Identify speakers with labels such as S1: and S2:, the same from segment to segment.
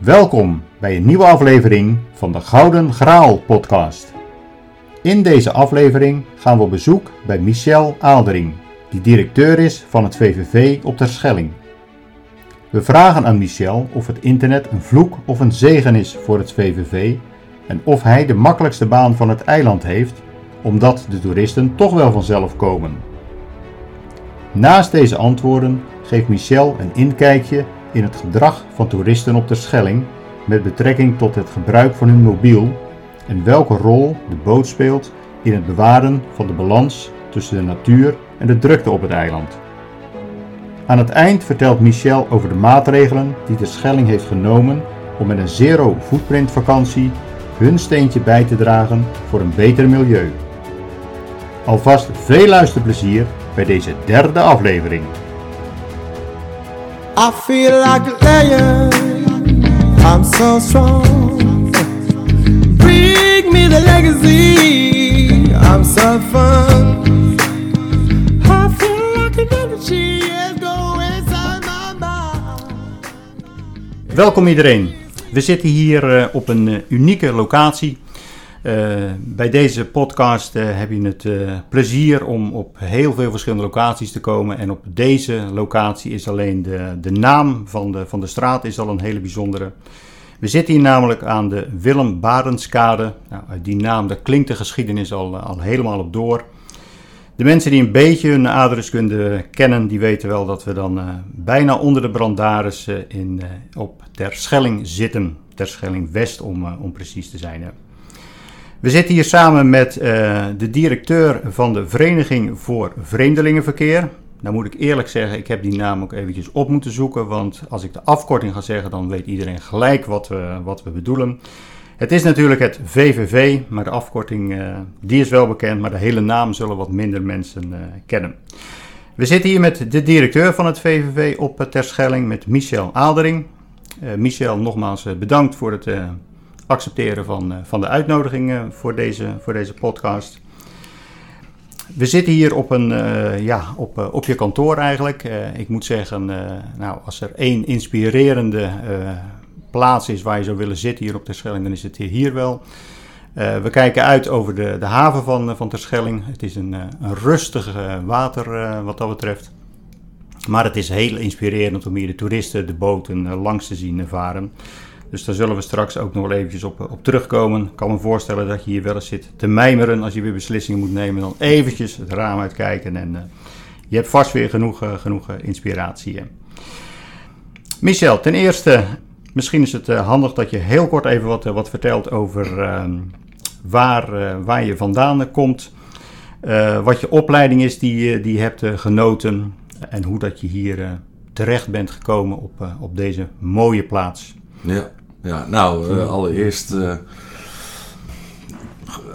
S1: Welkom bij een nieuwe aflevering van de Gouden Graal podcast. In deze aflevering gaan we op bezoek bij Michel Aaldering, die directeur is van het VVV op Terschelling. We vragen aan Michel of het internet een vloek of een zegen is voor het VVV en of hij de makkelijkste baan van het eiland heeft, omdat de toeristen toch wel vanzelf komen. Naast deze antwoorden geeft Michel een inkijkje in het gedrag van toeristen op de Schelling met betrekking tot het gebruik van hun mobiel en welke rol de boot speelt in het bewaren van de balans tussen de natuur en de drukte op het eiland. Aan het eind vertelt Michel over de maatregelen die de Schelling heeft genomen om met een zero footprint vakantie hun steentje bij te dragen voor een beter milieu. Alvast veel luisterplezier bij deze derde aflevering.
S2: I feel like a lion. I'm so strong. Bring me the legacy. I'm so fun. I feel like an energy my.
S1: Welkom iedereen. We zitten hier eh, op een eh, unieke locatie. Eh, bij deze podcast eh, heb je het eh, plezier om op heel veel verschillende locaties te komen. En op deze locatie is alleen de, de naam van de, van de straat is al een hele bijzondere. We zitten hier namelijk aan de Willem Barenskade. Nou, uit die naam, daar klinkt de geschiedenis al, al helemaal op door. De mensen die een beetje hun aardrijkskunde kennen, die weten wel dat we dan bijna onder de Brandaris eh, in, eh, op Terschelling zitten. Terschelling West om, om precies te zijn. hè. We zitten hier samen met eh, de directeur van de Vereniging voor Vreemdelingenverkeer. Nou moet ik eerlijk zeggen, ik heb die naam ook eventjes op moeten zoeken, want als ik de afkorting ga zeggen, dan weet iedereen gelijk wat we, wat we bedoelen. Het is natuurlijk het VVV, maar de afkorting eh, die is wel bekend, maar de hele naam zullen wat minder mensen eh, kennen. We zitten hier met de directeur van het VVV op Terschelling, met Michel Aaldering. Michel, nogmaals bedankt voor het accepteren van, eh, van de uitnodiging eh, voor, deze, voor deze podcast. We zitten hier op, een, eh, ja, op, eh, op je kantoor eigenlijk. Ik moet zeggen, nou, als er één inspirerende plaats is waar je zou willen zitten hier op Terschelling, dan is het hier wel. We kijken uit over de, de haven van, van Terschelling. Het is een, een rustig water wat dat betreft. Maar het is heel inspirerend om hier de toeristen, de boten langs te zien varen. Dus daar zullen we straks ook nog wel eventjes op, op terugkomen. Ik kan me voorstellen dat je hier wel eens zit te mijmeren als je weer beslissingen moet nemen. Dan eventjes het raam uitkijken en eh, je hebt vast weer genoeg, eh, genoeg eh, inspiratie. Michel, ten eerste, misschien is het handig dat je heel kort even wat, wat vertelt over ehm, waar, waar je vandaan komt. wat je opleiding is die, die je hebt genoten en hoe dat je hier terecht bent gekomen op, op deze mooie plaats.
S3: Ja, ja nou, eh, allereerst. eh,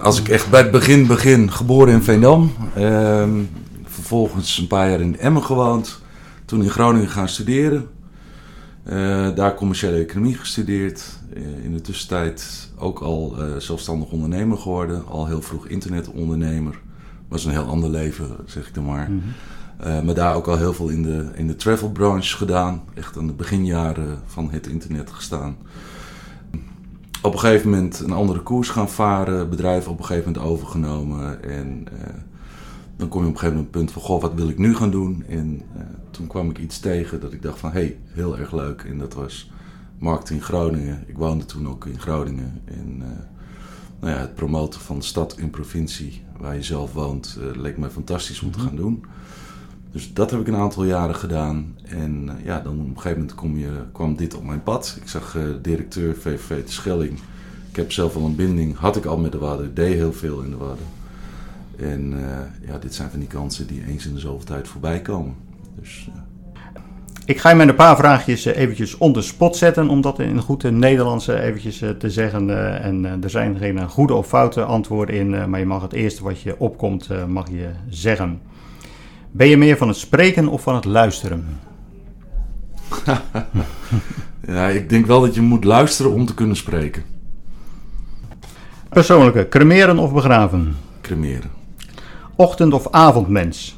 S3: als ik echt bij het begin begin, geboren in Veendam. ehm, vervolgens een paar jaar in Emmen gewoond. Toen in Groningen gaan studeren. Eh, daar commerciële economie gestudeerd. In de tussentijd ook al zelfstandig ondernemer geworden. Al heel vroeg internetondernemer. Was een heel ander leven, zeg ik dan maar. Eh, maar daar ook al heel veel in de, in de travel branche gedaan. Echt aan de beginjaren van het internet gestaan. Op een gegeven moment een andere koers gaan varen. Bedrijf op een gegeven moment overgenomen. En eh, dan kom je op een gegeven moment op het punt van... Goh, wat wil ik nu gaan doen? En eh, toen kwam ik iets tegen dat ik dacht van... Hé, hey, heel erg leuk. En dat was marketing Groningen. Ik woonde toen ook in Groningen. En eh, nou ja, het promoten van de stad en provincie waar je zelf woont... leek mij fantastisch om te gaan doen. Dus dat heb ik een aantal jaren gedaan. En eh, ja, dan op een gegeven moment je, kwam dit op mijn pad. Ik zag eh, directeur VVV de Schelling. Ik heb zelf al een binding, had ik al met de Wadden, deed heel veel in de Wadden. En eh, ja, dit zijn van die kansen die eens in de zoveel tijd voorbij komen. Dus
S1: Ik ga je met een paar vraagjes eventjes on the spot zetten, om dat in goed Nederlands eventjes te zeggen. En er zijn geen goede of foute antwoorden in, maar je mag het eerste wat je opkomt, mag je zeggen. Ben je meer van het spreken of van het luisteren?
S3: ja, ik denk wel dat je moet luisteren om te kunnen spreken.
S1: Persoonlijke, cremeren of begraven?
S3: Cremeren.
S1: Ochtend- of avondmens?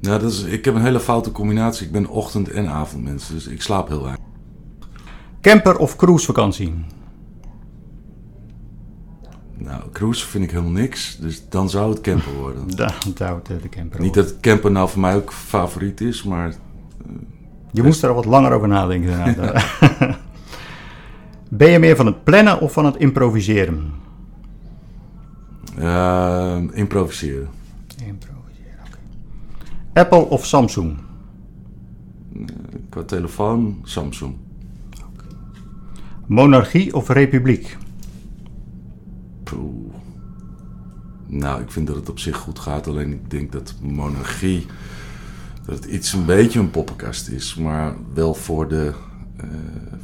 S3: Ja, dat is, ik heb een hele foute combinatie. Ik ben ochtend- en avondmens, dus ik slaap heel weinig.
S1: Camper of cruisevakantie?
S3: Nou, cruise vind ik helemaal niks, dus dan zou het camper worden.
S1: Daar houdt eh, de camper
S3: Niet
S1: op.
S3: dat camper nou voor mij ook favoriet is, maar
S1: Je moest er al wat langer over nadenken. inderdaad. ben je meer van het plannen of van het improviseren?
S3: eh, improviseren.
S1: Improviseren, oké. Apple of Samsung?
S3: Qua telefoon, Samsung.
S1: Monarchie of republiek?
S3: Nou, ik vind dat het op zich goed gaat. Alleen ik denk dat monarchie. dat het iets een beetje een poppenkast is. Maar wel voor de, eh,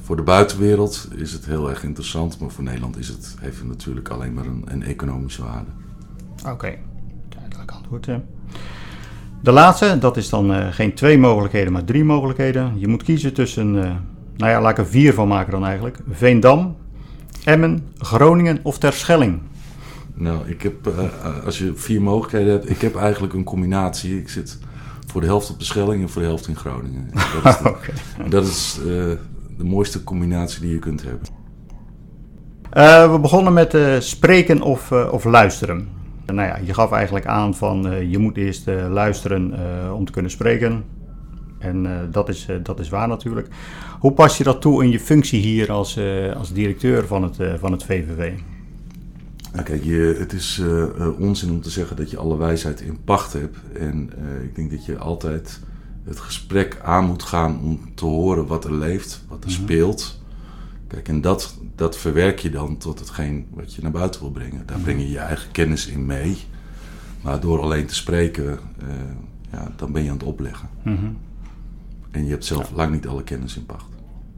S3: voor de buitenwereld is het heel erg interessant. Maar voor Nederland is het, heeft natuurlijk alleen maar een, een economische waarde.
S1: Oké, duidelijk antwoord. De laatste, dat is dan eh, geen twee mogelijkheden, maar drie mogelijkheden. Je moet kiezen tussen, eh, nou ja, laat ik er vier van maken dan eigenlijk. Veendam, Emmen, Groningen of Terschelling.
S3: Nou, ik heb, eh, als je vier mogelijkheden hebt, ik heb eigenlijk een combinatie. Ik zit voor de helft op de Schelling en voor de helft in Groningen. En Dat is, de, dat is eh, de mooiste combinatie die je kunt hebben.
S1: Eh, we begonnen met eh, spreken of, eh, of luisteren. Nou ja, je gaf eigenlijk aan van eh, je moet eerst eh, luisteren eh, om te kunnen spreken. En eh, dat, is, eh, dat is waar natuurlijk. Hoe pas je dat toe in je functie hier als, eh, als directeur van het, van het VVV?
S3: Nou, kijk, je, het is onzin om te zeggen dat je alle wijsheid in pacht hebt. En ik denk dat je altijd het gesprek aan moet gaan om te horen wat er leeft, wat er speelt. Kijk, en dat, dat verwerk je dan tot hetgeen wat je naar buiten wil brengen. Daar breng je je eigen kennis in mee. Maar door alleen te spreken, ja, dan ben je aan het opleggen. En je hebt zelf lang niet alle kennis in pacht.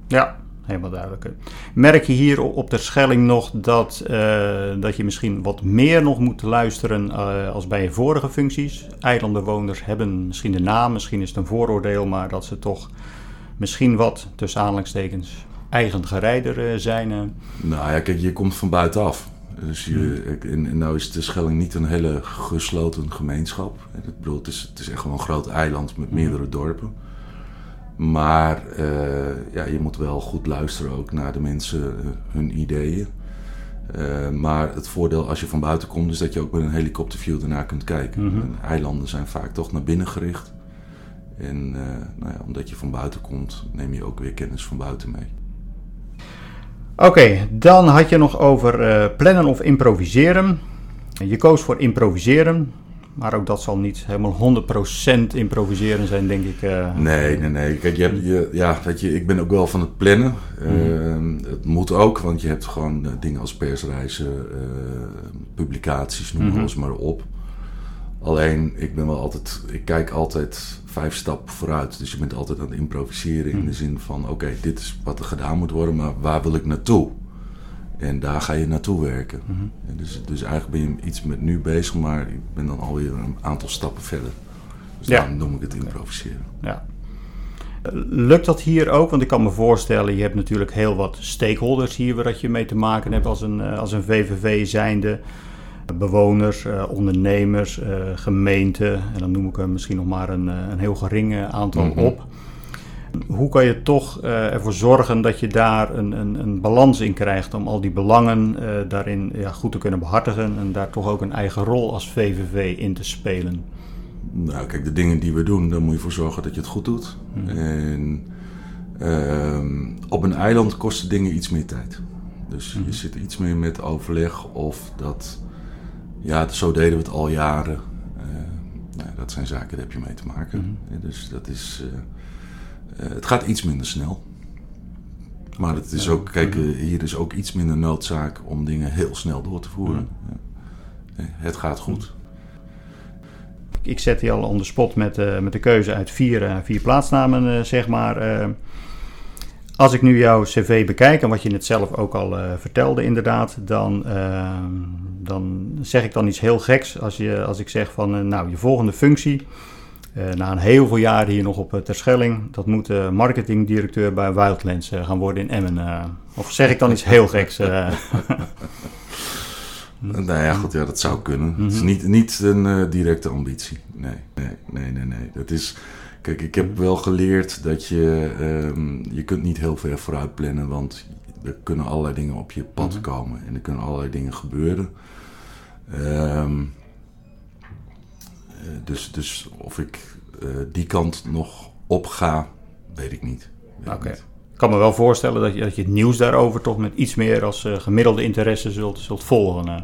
S1: Ja, helemaal duidelijk. Merk je hier op de Schelling nog dat, eh, dat je misschien wat meer nog moet luisteren eh, als bij je vorige functies? Eilandbewoners hebben misschien de naam, misschien is het een vooroordeel, maar dat ze toch misschien wat, tussen aanhalingstekens, eigen gerijder eh, zijn.
S3: Nou ja, kijk, je komt van buitenaf. Dus je, en, en nou is de Schelling niet een hele gesloten gemeenschap. Ik bedoel, het, is, het is echt wel een groot eiland met meerdere dorpen. Maar eh, ja, je moet wel goed luisteren ook naar de mensen, eh, hun ideeën. Eh, maar het voordeel als je van buiten komt is dat je ook met een helikopterview ernaar kunt kijken. En eilanden zijn vaak toch naar binnen gericht. En nou ja, omdat je van buiten komt, neem je ook weer kennis van buiten mee.
S1: Oké, dan had je nog over plannen of improviseren. Je koos voor improviseren, maar ook dat zal niet helemaal 100% improviseren zijn, denk ik. eh.
S3: Nee, nee, nee. Kijk, je hebt, je, ja, weet je, ik ben ook wel van het plannen. Eh, het moet ook, want je hebt gewoon eh, dingen als persreizen, eh, publicaties, noem
S1: Mhm.
S3: alles maar op. Alleen, ik ben wel altijd, ik kijk altijd vijf stappen vooruit. Dus je bent altijd aan het improviseren in de zin van, oké, dit is wat er gedaan moet worden, maar waar wil ik naartoe? En daar ga je naartoe werken. En dus, dus eigenlijk ben je iets met nu bezig, maar ik ben dan alweer een aantal stappen verder. Dus
S1: Ja.
S3: daarom noem ik het improviseren.
S1: Ja. Lukt dat hier ook? Want ik kan me voorstellen, je hebt natuurlijk heel wat stakeholders hier waar dat je mee te maken hebt als een, eh, als een VVV zijnde. Bewoners, eh, ondernemers, eh, gemeenten. En dan noem ik er misschien nog maar een, een heel gering aantal
S3: Mhm.
S1: op. Hoe kan je toch eh, ervoor zorgen dat je daar een, een, een balans in krijgt om al die belangen eh, daarin ja, goed te kunnen behartigen en daar toch ook een eigen rol als VVV in te spelen?
S3: Nou, kijk, de dingen die we doen, daar moet je voor zorgen dat je het goed doet. En ehm, op een eiland kosten dingen iets meer tijd. Dus je zit iets meer met overleg of dat, ja, zo deden we het al jaren. Eh, nou, dat zijn zaken, daar heb je mee te maken. Eh, Dus dat is, het gaat iets minder snel. Maar het is ook, kijk, eh, hier is ook iets minder noodzaak om dingen heel snel door te voeren. Ja. Eh, Het gaat goed.
S1: Ik zet die al on the spot met, eh, met de keuze uit vier, eh, vier plaatsnamen, eh, zeg maar. Eh, als ik nu jouw cv bekijk en wat je net zelf ook al eh, vertelde inderdaad, dan, eh, dan zeg ik dan iets heel geks als, je, als ik zeg van, eh, nou, je volgende functie, eh, na een heel veel jaren hier nog op uh, Terschelling, dat moet eh, marketingdirecteur bij Wildlands eh, gaan worden in Emmen. eh. of zeg ik dan iets heel geks? eh?
S3: Nou ja, goed, ja, dat zou kunnen. Het is niet, niet een eh, directe ambitie. Nee, nee, nee, nee, nee. Dat is, kijk, ik heb wel geleerd dat je, ehm, je kunt niet heel ver vooruit plannen, want er kunnen allerlei dingen op je pad
S1: Mhm.
S3: komen en er kunnen allerlei dingen gebeuren. Ehm, eh, dus, dus of ik eh, die kant nog op ga, weet ik niet.
S1: Oké. Ik kan me wel voorstellen dat je, dat je het nieuws daarover toch met iets meer als eh, gemiddelde interesse zult, zult volgen. eh.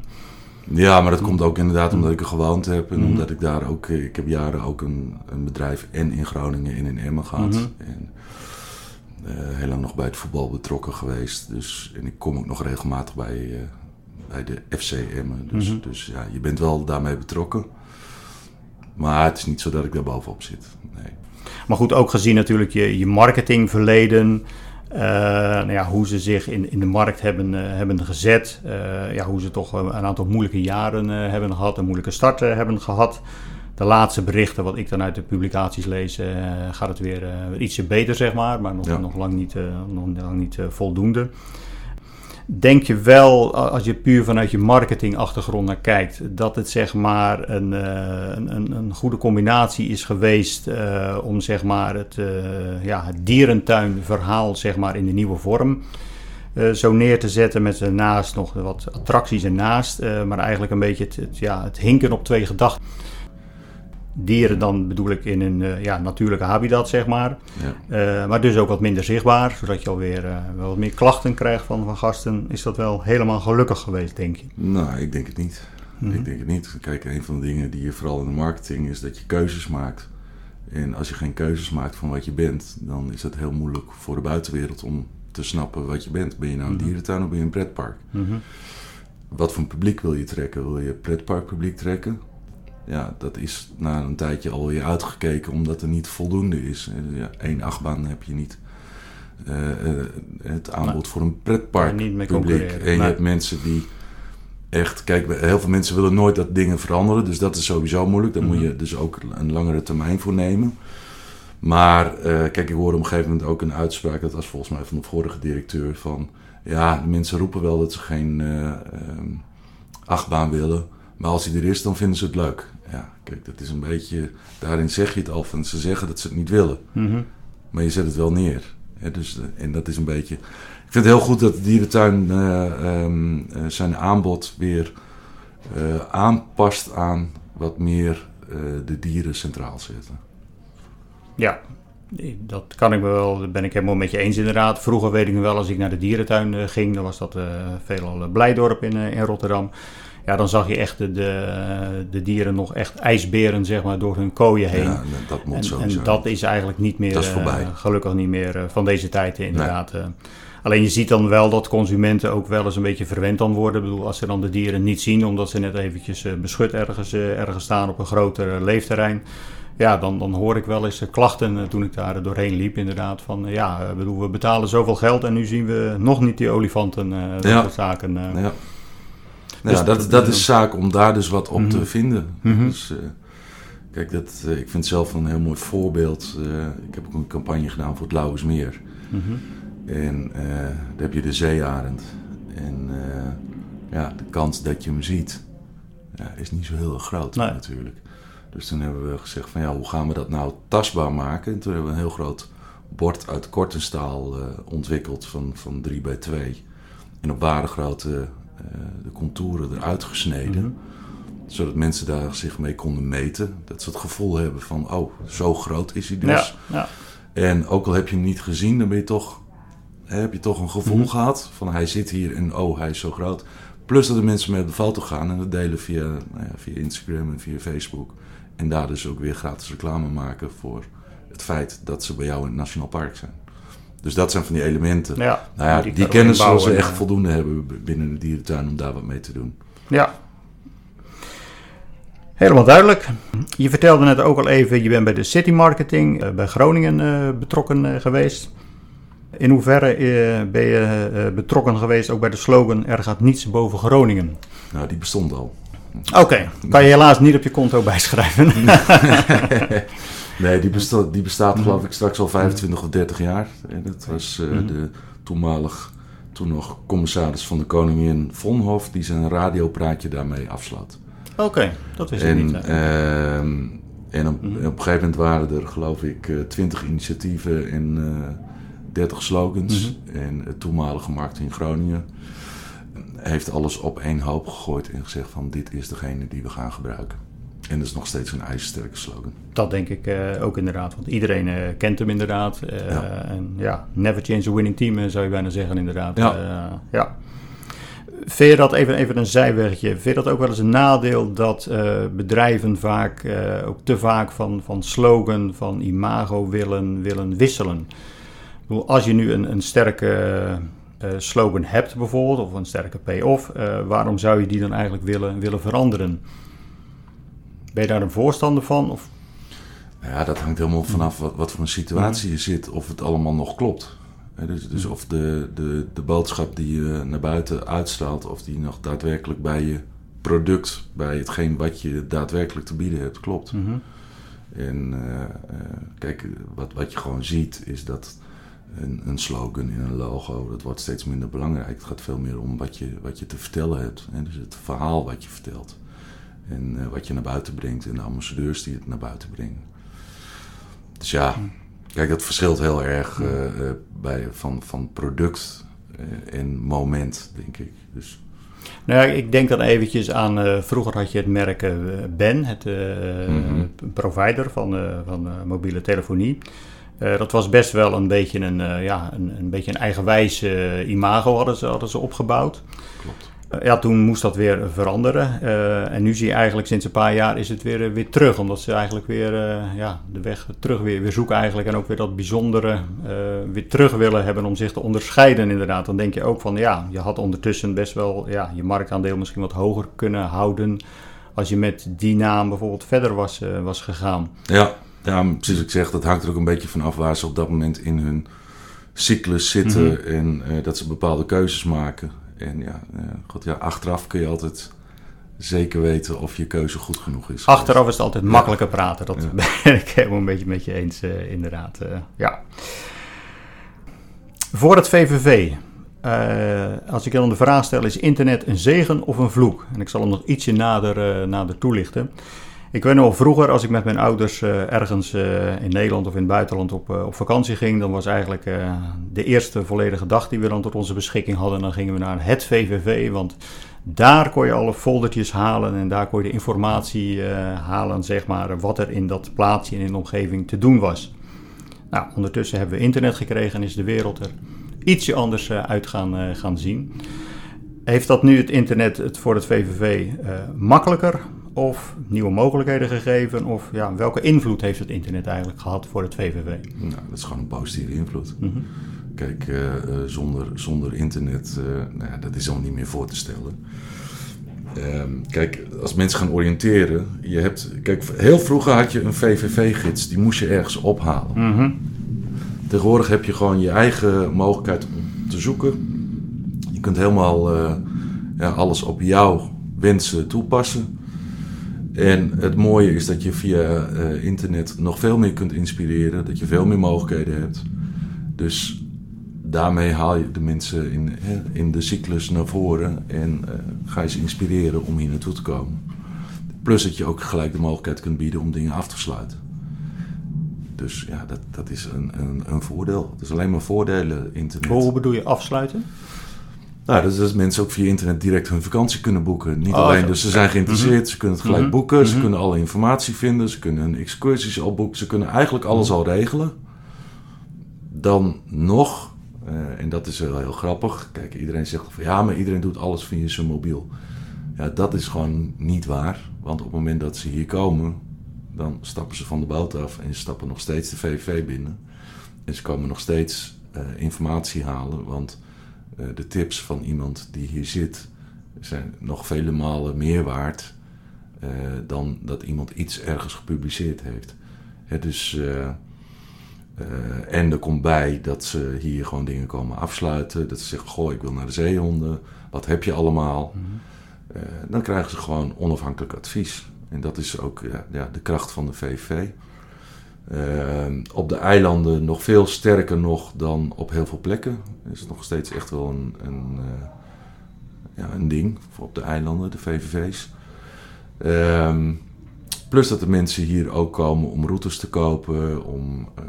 S3: Ja, maar dat komt ook inderdaad omdat ik er gewoond heb. En
S1: Mhm.
S3: omdat ik daar ook... eh, Ik heb jaren ook een, een bedrijf en in Groningen en in Emmen gehad.
S1: Mhm.
S3: En eh, heel lang nog bij het voetbal betrokken geweest. Dus, en ik kom ook nog regelmatig bij, eh, bij de FC Emmen. Dus,
S1: Mhm.
S3: dus ja, je bent wel daarmee betrokken. Maar het is niet zo dat ik daar bovenop zit. Nee.
S1: Maar goed, ook gezien natuurlijk je, je marketingverleden. eh, nou ja, hoe ze zich in, in de markt hebben, eh, hebben gezet. eh, ja, hoe ze toch een aantal moeilijke jaren hebben gehad. Een moeilijke start hebben gehad. De laatste berichten, wat ik dan uit de publicaties lees, gaat het weer ietsje beter, zeg maar. Maar nog,
S3: Ja.
S1: nog lang niet, nog lang niet voldoende. Denk je wel, als je puur vanuit je marketingachtergrond naar kijkt, dat het zeg maar een, eh, een, een, goede combinatie is geweest eh, om zeg maar het, eh, ja, het dierentuinverhaal zeg maar in de nieuwe vorm zo neer te zetten met daarnaast nog wat attracties ernaast, maar eigenlijk een beetje het, ja, het hinken op twee gedachten. Dieren dan bedoel ik in een eh, ja, natuurlijke habitat zeg maar.
S3: Ja.
S1: Eh, maar dus ook wat minder zichtbaar, zodat je alweer eh, wel wat meer klachten krijgt van, van gasten. Is dat wel helemaal gelukkig geweest, denk je?
S3: Nou, ik denk het niet.
S1: Mhm.
S3: Ik denk het niet. Kijk, een van de dingen die je vooral in de marketing is dat je keuzes maakt. En als je geen keuzes maakt van wat je bent, dan is het heel moeilijk voor de buitenwereld om te snappen wat je bent. Ben je nou een
S1: Mhm.
S3: dierentuin of ben je een pretpark?
S1: Mhm.
S3: Wat voor publiek wil je trekken? Wil je pretparkpubliek trekken? Ja, dat is na een tijdje alweer uitgekeken omdat er niet voldoende is. Eh, Ja, één achtbaan heb je niet. eh, eh, het aanbod voor een
S1: Ja, niet concurreren.
S3: En je hebt mensen die echt... Kijk, heel veel mensen willen nooit dat dingen veranderen. Dus dat is sowieso moeilijk. Daar moet
S1: Mhm.
S3: je dus ook een langere termijn voor nemen. Maar eh, kijk, ik hoorde op een gegeven moment ook een uitspraak... dat was volgens mij van de vorige directeur van... Ja, de mensen roepen wel dat ze geen eh, ehm, achtbaan willen. Maar als die er is, dan vinden ze het leuk. Ja, kijk, dat is een beetje... Daarin zeg je het al van ze zeggen dat ze het niet willen.
S1: Mhm.
S3: Maar je zet het wel neer. Hè, dus, eh, en dat is een beetje... Ik vind het heel goed dat de dierentuin eh, ehm, eh, zijn aanbod weer aanpast aan wat meer de dieren centraal zetten.
S1: Ja, dat kan ik me wel, dat ben ik helemaal met je eens inderdaad. Vroeger weet ik nog wel, als ik naar de dierentuin ging, dan was dat eh, veelal Blijdorp in, in Rotterdam. Ja, dan zag je echt de, de, de dieren nog echt ijsberen, zeg maar, door hun kooien heen.
S3: Ja, en dat moet
S1: En,
S3: sowieso.
S1: en dat is eigenlijk niet meer,
S3: Dat is
S1: eh,
S3: voorbij.
S1: gelukkig niet meer eh, van deze tijd eh, inderdaad. Alleen je ziet dan wel dat consumenten ook wel eens een beetje verwend dan worden. Ik bedoel, als ze dan de dieren niet zien, omdat ze net eventjes beschut ergens, ergens staan op een groter leefterrein. Ja, dan, dan hoor ik wel eens klachten toen ik daar doorheen liep inderdaad. Van ja, bedoel, we betalen zoveel geld en nu zien we nog niet die olifanten. dat
S3: Ja.
S1: soort zaken. eh. Dus
S3: ja, dat,
S1: dat-
S3: dat is zaak om daar dus wat op
S1: Mhm.
S3: te vinden.
S1: Mhm.
S3: Dus, eh, kijk, dat, eh, ik vind zelf een heel mooi voorbeeld. Eh, ik heb ook een campagne gedaan voor het Lauwersmeer.
S1: Mhm.
S3: En daar heb je de zeearend. En ja, de kans dat je hem ziet ja, is niet zo heel erg groot
S1: Nee.
S3: natuurlijk. Dus toen hebben we gezegd van ja, hoe gaan we dat nou tastbaar maken? En toen hebben we een heel groot bord uit kortenstaal eh, ontwikkeld van, van 3 bij 2. En op eh de contouren eruit gesneden.
S1: Mhm.
S3: Zodat mensen daar zich mee konden meten. Dat ze het gevoel hebben van, oh, zo groot is hij dus.
S1: Ja, ja.
S3: En ook al heb je hem niet gezien, dan ben je toch, heb je toch een gevoel
S1: Mhm.
S3: gehad van hij zit hier en oh, hij is zo groot. Plus dat de mensen mee op de foto gaan en dat delen via, nou ja, via Instagram en via Facebook. En daar dus ook weer gratis reclame maken voor het feit dat ze bij jou in het Nationaal Park zijn. Dus dat zijn van die elementen.
S1: Ja,
S3: nou ja,
S1: die
S3: kennis zullen ze echt
S1: eh.
S3: voldoende hebben binnen de dierentuin om daar wat mee te doen.
S1: Ja. Helemaal duidelijk. Je vertelde net ook al even, je bent bij de City Marketing eh, bij Groningen eh, betrokken eh, geweest. In hoeverre eh, ben je eh, betrokken geweest ook bij de slogan Er gaat niets boven Groningen?
S3: Nou, die bestond al.
S1: Oké, kan je helaas niet op je konto bijschrijven.
S3: Nee, die bestaat, die bestaat
S1: Mhm.
S3: geloof ik straks al 25 of 30 jaar. En dat was eh,
S1: Mhm.
S3: de toenmalig, toen nog commissaris van de koningin Vonhof, die zijn radiopraatje daarmee afsloot.
S1: Oké, dat is het
S3: En
S1: niet.
S3: ehm, En op,
S1: Mhm.
S3: op een gegeven moment waren er, geloof ik, eh, 20 initiatieven en eh 30 slogans.
S1: Mhm.
S3: En het toenmalige markt in Groningen heeft alles op één hoop gegooid en gezegd van dit is degene die we gaan gebruiken. En dat is nog steeds een ijzersterke slogan.
S1: Dat denk ik eh, ook inderdaad. Want iedereen eh, kent hem inderdaad. Eh,
S3: Ja.
S1: En ja, never change a winning team zou je bijna zeggen inderdaad.
S3: Ja.
S1: Ja. Vind je dat, even, even een zijwegje, vind je dat ook wel eens een nadeel dat bedrijven vaak, ook te vaak van, van slogan, van imago willen, willen wisselen? Ik bedoel, als je nu een, een sterke slogan hebt bijvoorbeeld, of een sterke payoff, waarom zou je die dan eigenlijk willen, willen veranderen? Ben je daar een voorstander van? Of
S3: Ja, dat hangt helemaal vanaf wat, wat voor een situatie je zit, of het allemaal nog klopt. Dus, dus of de, de, de boodschap die je naar buiten uitstraalt, of die nog daadwerkelijk bij je product, bij hetgeen wat je daadwerkelijk te bieden hebt, klopt.
S1: Mhm.
S3: En eh, eh, kijk, wat, wat je gewoon ziet is dat een, een slogan in een logo, dat wordt steeds minder belangrijk. Het gaat veel meer om wat je, wat je te vertellen hebt. Hè? Dus het verhaal wat je vertelt. En eh, wat je naar buiten brengt en de ambassadeurs die het naar buiten brengen. Dus ja, kijk, dat verschilt heel erg eh, eh, bij, van, van product en moment, denk ik. Dus
S1: Nou ja, ik denk dan eventjes aan, vroeger had je het merk Ben, het
S3: Mhm.
S1: provider van, van mobiele telefonie. Dat was best wel een beetje een, ja, een, een, beetje een eigenwijs imago hadden ze, hadden ze opgebouwd.
S3: klopt.
S1: Eh, ja, toen moest dat weer veranderen. Eh, en nu zie je eigenlijk sinds een paar jaar is het weer, eh, weer terug. Omdat ze eigenlijk weer ja, de weg terug weer, weer zoeken eigenlijk. En ook weer dat bijzondere weer terug willen hebben om zich te onderscheiden inderdaad. Dan denk je ook van ja, je had ondertussen best wel ja, je marktaandeel misschien wat hoger kunnen houden. Als je met die naam bijvoorbeeld verder was, was gegaan.
S3: Ja, ja, precies wat ik zeg, dat hangt er ook een beetje vanaf waar ze op dat moment in hun cyclus zitten
S1: Mhm.
S3: en dat ze bepaalde keuzes maken. En ja, eh, god, ja, achteraf kun je altijd zeker weten of je keuze goed genoeg is.
S1: Achteraf is het altijd makkelijker praten. Dat
S3: Ja.
S1: ben ik helemaal een beetje met je eens, eh, inderdaad. eh, ja. Voor het VVV. als ik dan de vraag stel, is internet een zegen of een vloek? En ik zal hem nog ietsje nader, nader toelichten. Ik weet nog vroeger, als ik met mijn ouders eh, ergens eh, in Nederland of in het buitenland op, eh, op vakantie ging, dan was eigenlijk de eerste volledige dag die we dan tot onze beschikking hadden. Dan gingen we naar het VVV, want daar kon je alle foldertjes halen en daar kon je de informatie halen, zeg maar, wat er in dat plaatsje en in de omgeving te doen was. Nou, ondertussen hebben we internet gekregen en is de wereld er ietsje anders uit gaan, gaan zien. Heeft dat nu het internet het voor het VVV makkelijker of nieuwe mogelijkheden gegeven? Of ja, welke invloed heeft het internet eigenlijk gehad voor het VVV?
S3: Nou, dat is gewoon een positieve invloed.
S1: Mhm.
S3: Kijk, eh, eh, zonder, zonder internet, eh, nou ja, dat is al niet meer voor te stellen. Ehm, kijk, als mensen gaan oriënteren, je hebt, kijk, heel vroeger had je een VVV-gids, die moest je ergens ophalen.
S1: Mhm.
S3: Tegenwoordig heb je gewoon je eigen mogelijkheid om te zoeken. Je kunt helemaal ja, alles op jouw wensen toepassen. En het mooie is dat je via eh, internet nog veel meer kunt inspireren, dat je veel meer mogelijkheden hebt. Dus daarmee haal je de mensen in, in de cyclus naar voren en eh, ga je ze inspireren om hier naartoe te komen. Plus dat je ook gelijk de mogelijkheid kunt bieden om dingen af te sluiten. Dus ja, dat, dat is een, een, een voordeel. Het is alleen maar voordelen, internet.
S1: Hoe bedoel je afsluiten?
S3: Nou, dat is dat mensen ook via internet direct hun vakantie kunnen boeken. Niet
S1: Oh,
S3: alleen, dus ze zijn geïnteresseerd, ze kunnen het gelijk
S1: Mhm.
S3: boeken, ze
S1: Mhm.
S3: kunnen alle informatie vinden, ze kunnen hun excursies al boeken, ze kunnen eigenlijk alles
S1: Mhm.
S3: al regelen. Dan nog, eh, en dat is wel heel grappig, kijk, iedereen zegt van ja, maar iedereen doet alles via zijn mobiel. Ja, dat is gewoon niet waar, want op het moment dat ze hier komen, dan stappen ze van de boot af en ze stappen nog steeds de VVV binnen. En ze komen nog steeds eh, informatie halen, want de tips van iemand die hier zit zijn nog vele malen meer waard eh, dan dat iemand iets ergens gepubliceerd heeft. Hè, dus, eh, eh, en er komt bij dat ze hier gewoon dingen komen afsluiten. Dat ze zeggen, goh, ik wil naar de zeehonden. Wat heb je allemaal? Eh, dan krijgen ze gewoon onafhankelijk advies. En dat is ook ja, de kracht van de VVV. Eh, op de eilanden nog veel sterker nog dan op heel veel plekken. Is het nog steeds echt wel een, een, eh, ja, een ding voor op de eilanden, de VVV's. Ehm, Plus dat de mensen hier ook komen om routes te kopen, om, eh,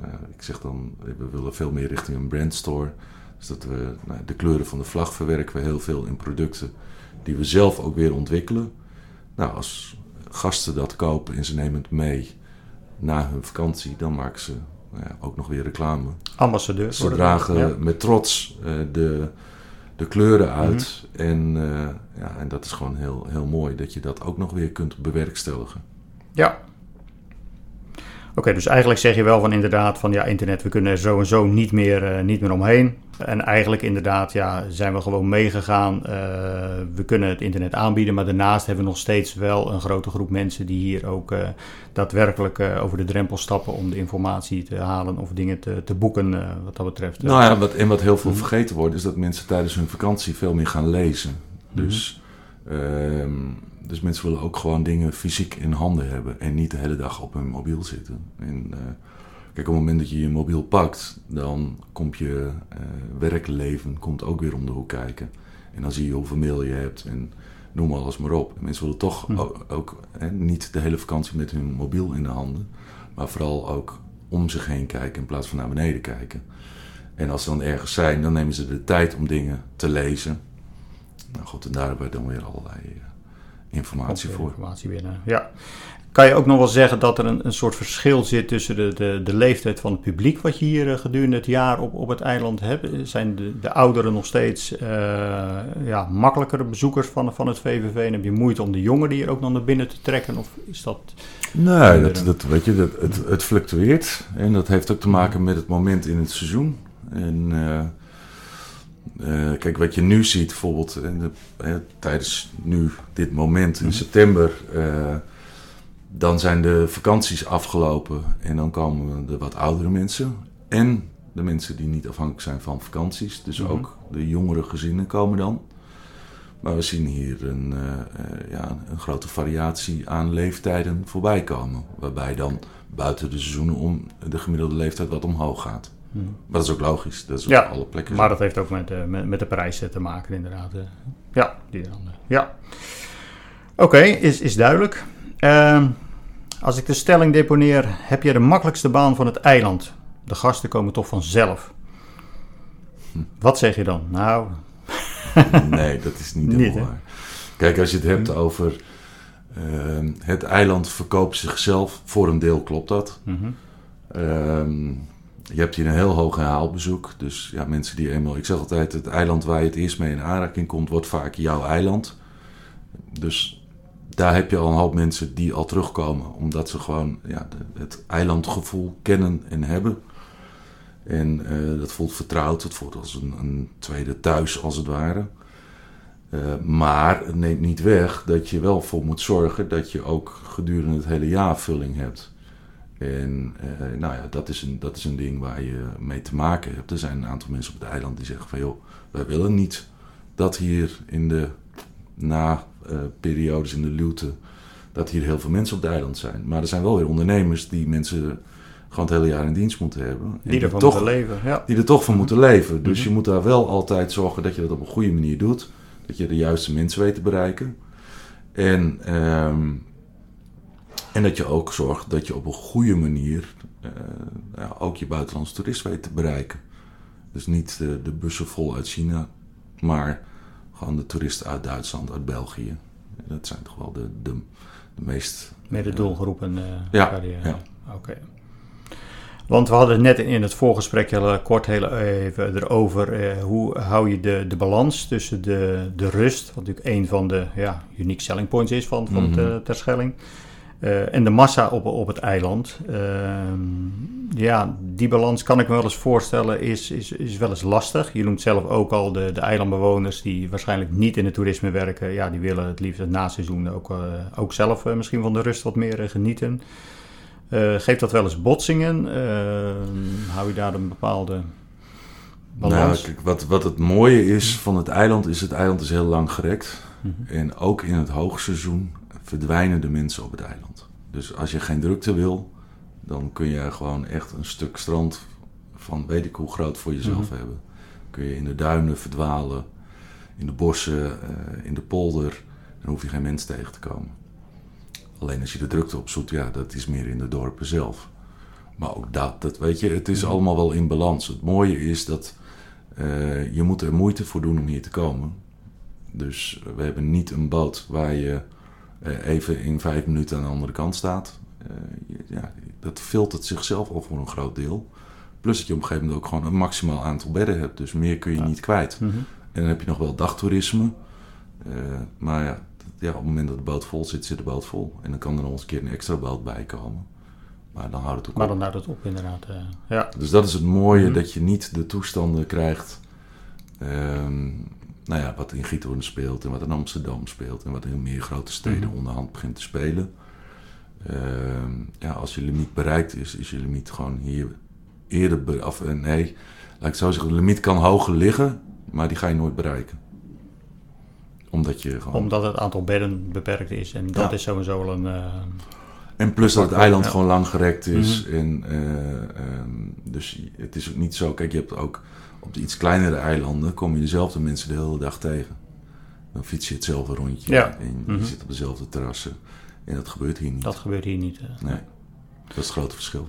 S3: nou, ik zeg dan, we willen veel meer richting een brandstore. Dus dat we nou, de kleuren van de vlag verwerken we heel veel in producten die we zelf ook weer ontwikkelen. Nou, als gasten dat kopen en ze nemen het mee na hun vakantie, dan maken ze nou ja, ook nog weer reclame.
S1: Ambassadeur.
S3: Ze dragen ja. met trots uh, de, de kleuren uit.
S1: Mhm.
S3: en, uh, ja, en dat is gewoon heel, heel mooi dat je dat ook nog weer kunt bewerkstelligen.
S1: Ja. Oké, dus eigenlijk zeg je wel van inderdaad van ja, internet, we kunnen er zo en zo niet meer, uh, niet meer omheen. En eigenlijk inderdaad, ja, zijn we gewoon meegegaan. Uh, we kunnen het internet aanbieden, maar daarnaast hebben we nog steeds wel een grote groep mensen die hier ook uh, daadwerkelijk over de drempel stappen om de informatie te halen of dingen te, te boeken wat dat betreft.
S3: Nou ja, wat, en wat heel veel vergeten wordt, is dat mensen tijdens hun vakantie veel meer gaan lezen. Dus, mm -hmm. Dus mensen willen ook gewoon dingen fysiek in handen hebben en niet de hele dag op hun mobiel zitten. En, uh, Kijk, op het moment dat je je mobiel pakt, dan komt je uh, werkleven komt ook weer om de hoek kijken. En dan zie je hoeveel mail je hebt en noem alles maar op. En mensen willen toch hm. ook, ook hè, niet de hele vakantie met hun mobiel in de handen, maar vooral ook om zich heen kijken in plaats van naar beneden kijken. En als ze dan ergens zijn, dan nemen ze de tijd om dingen te lezen. Nou goed, en daar hebben we dan weer allerlei uh, informatie voor.
S1: Informatie binnen, ja. Kan je ook nog wel zeggen dat er een, een soort verschil zit tussen de, de, de leeftijd van het publiek wat je hier uh, gedurende het jaar op, op het eiland hebt? Zijn de, de ouderen nog steeds uh, ja, makkelijkere bezoekers van, van het VVV en heb je moeite om de jongeren hier ook nog naar binnen te trekken? Of is dat...
S3: Nee, dat, dat, weet je, dat, het, het fluctueert en dat heeft ook te maken met het moment in het seizoen. En... Uh, uh, kijk, wat je nu ziet, bijvoorbeeld de, uh, tijdens nu dit moment in september, uh, dan zijn de vakanties afgelopen en dan komen de wat oudere mensen en de mensen die niet afhankelijk zijn van vakanties. Dus mm -hmm. ook de jongere gezinnen komen dan. Maar we zien hier een, ja, een grote variatie aan leeftijden voorbij komen. Waarbij dan buiten de seizoenen om de gemiddelde leeftijd wat omhoog gaat. Maar dat is ook logisch. Dat is op
S1: ja,
S3: alle plekken.
S1: Maar dat heeft ook met, uh, met, met, de prijzen te maken, inderdaad. Uh, ja, die dan. Uh, ja. Oké, okay, is, is duidelijk. Uh, als ik de stelling deponeer, heb je de makkelijkste baan van het eiland? De gasten komen toch vanzelf. Hm. Wat zeg je dan? Nou.
S3: nee, dat is niet helemaal waar. Kijk, als je het hebt over. ehm, het eiland verkoopt zichzelf. Voor een deel klopt dat. Mm -hmm. Je hebt hier een heel hoog herhaalbezoek. Dus ja, mensen die eenmaal... Ik zeg altijd, het eiland waar je het eerst mee in aanraking komt... wordt vaak jouw eiland. Dus daar heb je al een hoop mensen die al terugkomen. Omdat ze gewoon ja, het eilandgevoel kennen en hebben. En uh, dat voelt vertrouwd. Het voelt als een, een tweede thuis, als het ware. Uh, maar het neemt niet weg dat je wel voor moet zorgen... dat je ook gedurende het hele jaar vulling hebt... En uh, nou ja, dat is, een, dat is een ding waar je mee te maken hebt. Er zijn een aantal mensen op het eiland die zeggen van joh, wij willen niet dat hier in de na-periodes uh, in de luwte, dat hier heel veel mensen op het eiland zijn. Maar er zijn wel weer ondernemers die mensen gewoon het hele jaar in dienst moeten hebben.
S1: Die, die ervan toch, moeten leven. Ja.
S3: Die er toch van moeten leven. Dus mm -hmm. je moet daar wel altijd zorgen dat je dat op een goede manier doet. Dat je de juiste mensen weet te bereiken. En... Um, en dat je ook zorgt dat je op een goede manier uh, ja, ook je buitenlandse toerist weet te bereiken. Dus niet uh, de bussen vol uit China, maar gewoon de toeristen uit Duitsland, uit België. Dat zijn toch wel de, de, de meest...
S1: Met de doelgroepen. Uh,
S3: ja, ja.
S1: Oké. Okay. Want we hadden het net in het voorgesprek heel kort heel even erover. Hoe hou je de, de balans tussen de, de rust, wat natuurlijk een van de ja, unique selling points is van, van mm -hmm. de Terschelling. Uh, en de massa op, op het eiland. Uh, ja, die balans kan ik me wel eens voorstellen, is, is, is wel eens lastig. Je noemt zelf ook al de, de eilandbewoners die waarschijnlijk niet in het toerisme werken. Ja, die willen het liefst het naseizoen ook, uh, ook zelf misschien van de rust wat meer genieten. geeft dat wel eens botsingen? hou je daar een bepaalde balans?
S3: Nou, kijk, wat, wat het mooie is van het eiland, is het eiland is heel lang gerekt.
S1: Mhm.
S3: Mm -hmm. En ook in het hoogseizoen verdwijnen de mensen op het eiland. Dus als je geen drukte wil, dan kun je gewoon echt een stuk strand van weet ik hoe groot voor jezelf mm-hmm. hebben. Kun je in de duinen verdwalen, in de bossen, uh, in de polder. Dan hoef je geen mens tegen te komen. Alleen als je de drukte opzoekt, ja, dat is meer in de dorpen zelf. Maar ook dat, dat weet je, het is allemaal wel in balans. Het mooie is dat eh, je moet er moeite voor doen om hier te komen. Dus we hebben niet een boot waar je eh, even in vijf minuten aan de andere kant staat. Eh, ja, dat filtert zichzelf al voor een groot deel. Plus dat je op een gegeven moment ook gewoon een maximaal aantal bedden hebt. Dus meer kun je
S1: Ja.
S3: niet kwijt.
S1: Mhm.
S3: En dan heb je nog wel dagtoerisme. Eh, maar ja, ja, op het moment dat de boot vol zit, zit de boot vol. En dan kan er nog eens een keer een extra boot bij komen. Maar dan houdt het ook
S1: Maar
S3: op.
S1: dan houdt het op inderdaad. eh, ja.
S3: Dus dat is het mooie,
S1: Mhm.
S3: dat je niet de toestanden krijgt... ehm, nou ja, wat in Giethoorn speelt en wat in Amsterdam speelt... en wat in meer grote steden
S1: Mhm.
S3: onderhand begint te spelen. Ehm, ja, als je limiet bereikt is, is je limiet gewoon hier eerder... Of, eh, nee, laat ik het zo zeggen, de limiet kan hoger liggen... maar die ga je nooit bereiken. Omdat je gewoon...
S1: Omdat het aantal bedden beperkt is. En dat
S3: Ja.
S1: is sowieso wel een... eh,
S3: En plus dat het eiland gewoon lang gerekt is.
S1: Mhm.
S3: En, eh, ehm, dus het is ook niet zo... Kijk, je hebt ook op de iets kleinere eilanden... kom je dezelfde mensen de hele dag tegen. Dan fiets je hetzelfde rondje.
S1: Ja.
S3: En
S1: Mhm.
S3: je zit op dezelfde terrassen. En dat gebeurt hier niet.
S1: dat gebeurt hier niet. eh.
S3: Nee. Dat is het grote verschil.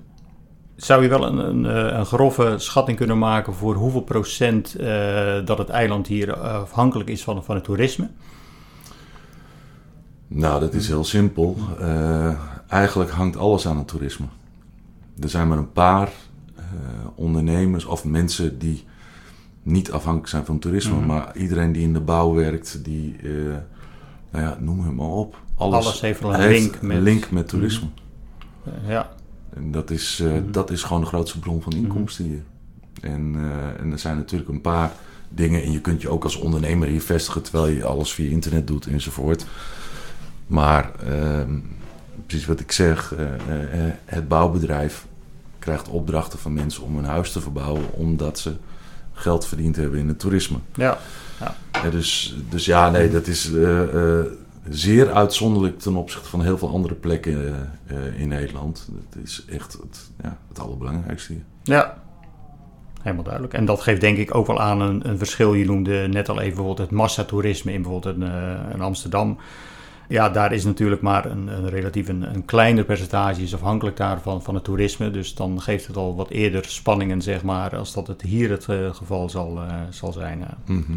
S1: Zou je wel een, een, eh, een grove schatting kunnen maken voor hoeveel procent eh, dat het eiland hier afhankelijk is van, van het toerisme?
S3: Nou, dat is heel simpel. Eigenlijk hangt alles aan het toerisme. Er zijn maar een paar ondernemers of mensen die niet afhankelijk zijn van toerisme,
S1: Mhm.
S3: maar iedereen die in de bouw werkt, die, eh, nou ja, noem hem maar op. Alles,
S1: Alles heeft wel een link met-
S3: link met toerisme.
S1: Eh, ja,
S3: En dat is, eh,
S1: Mhm.
S3: dat is gewoon de grootste bron van inkomsten hier. En, eh, en er zijn natuurlijk een paar dingen. En je kunt je ook als ondernemer hier vestigen terwijl je alles via internet doet enzovoort. Maar ehm, precies wat ik zeg, het bouwbedrijf krijgt opdrachten van mensen om een huis te verbouwen omdat ze geld verdiend hebben in het toerisme.
S1: ja.
S3: Ja, dus, dus ja, nee, dat is eh, eh, zeer uitzonderlijk ten opzichte van heel veel andere plekken eh, in Nederland. Het is echt het, ja, het allerbelangrijkste hier.
S1: Ja, helemaal duidelijk. En dat geeft denk ik ook wel aan een, een verschil. Je noemde net al even bijvoorbeeld het massatoerisme in bijvoorbeeld eh, in Amsterdam. Ja, daar is natuurlijk maar een, een relatief een, een kleiner percentage is afhankelijk daarvan van het toerisme. Dus dan geeft het al wat eerder spanningen, zeg maar, als dat het hier het eh, geval zal, eh, zal zijn.
S3: Mhm.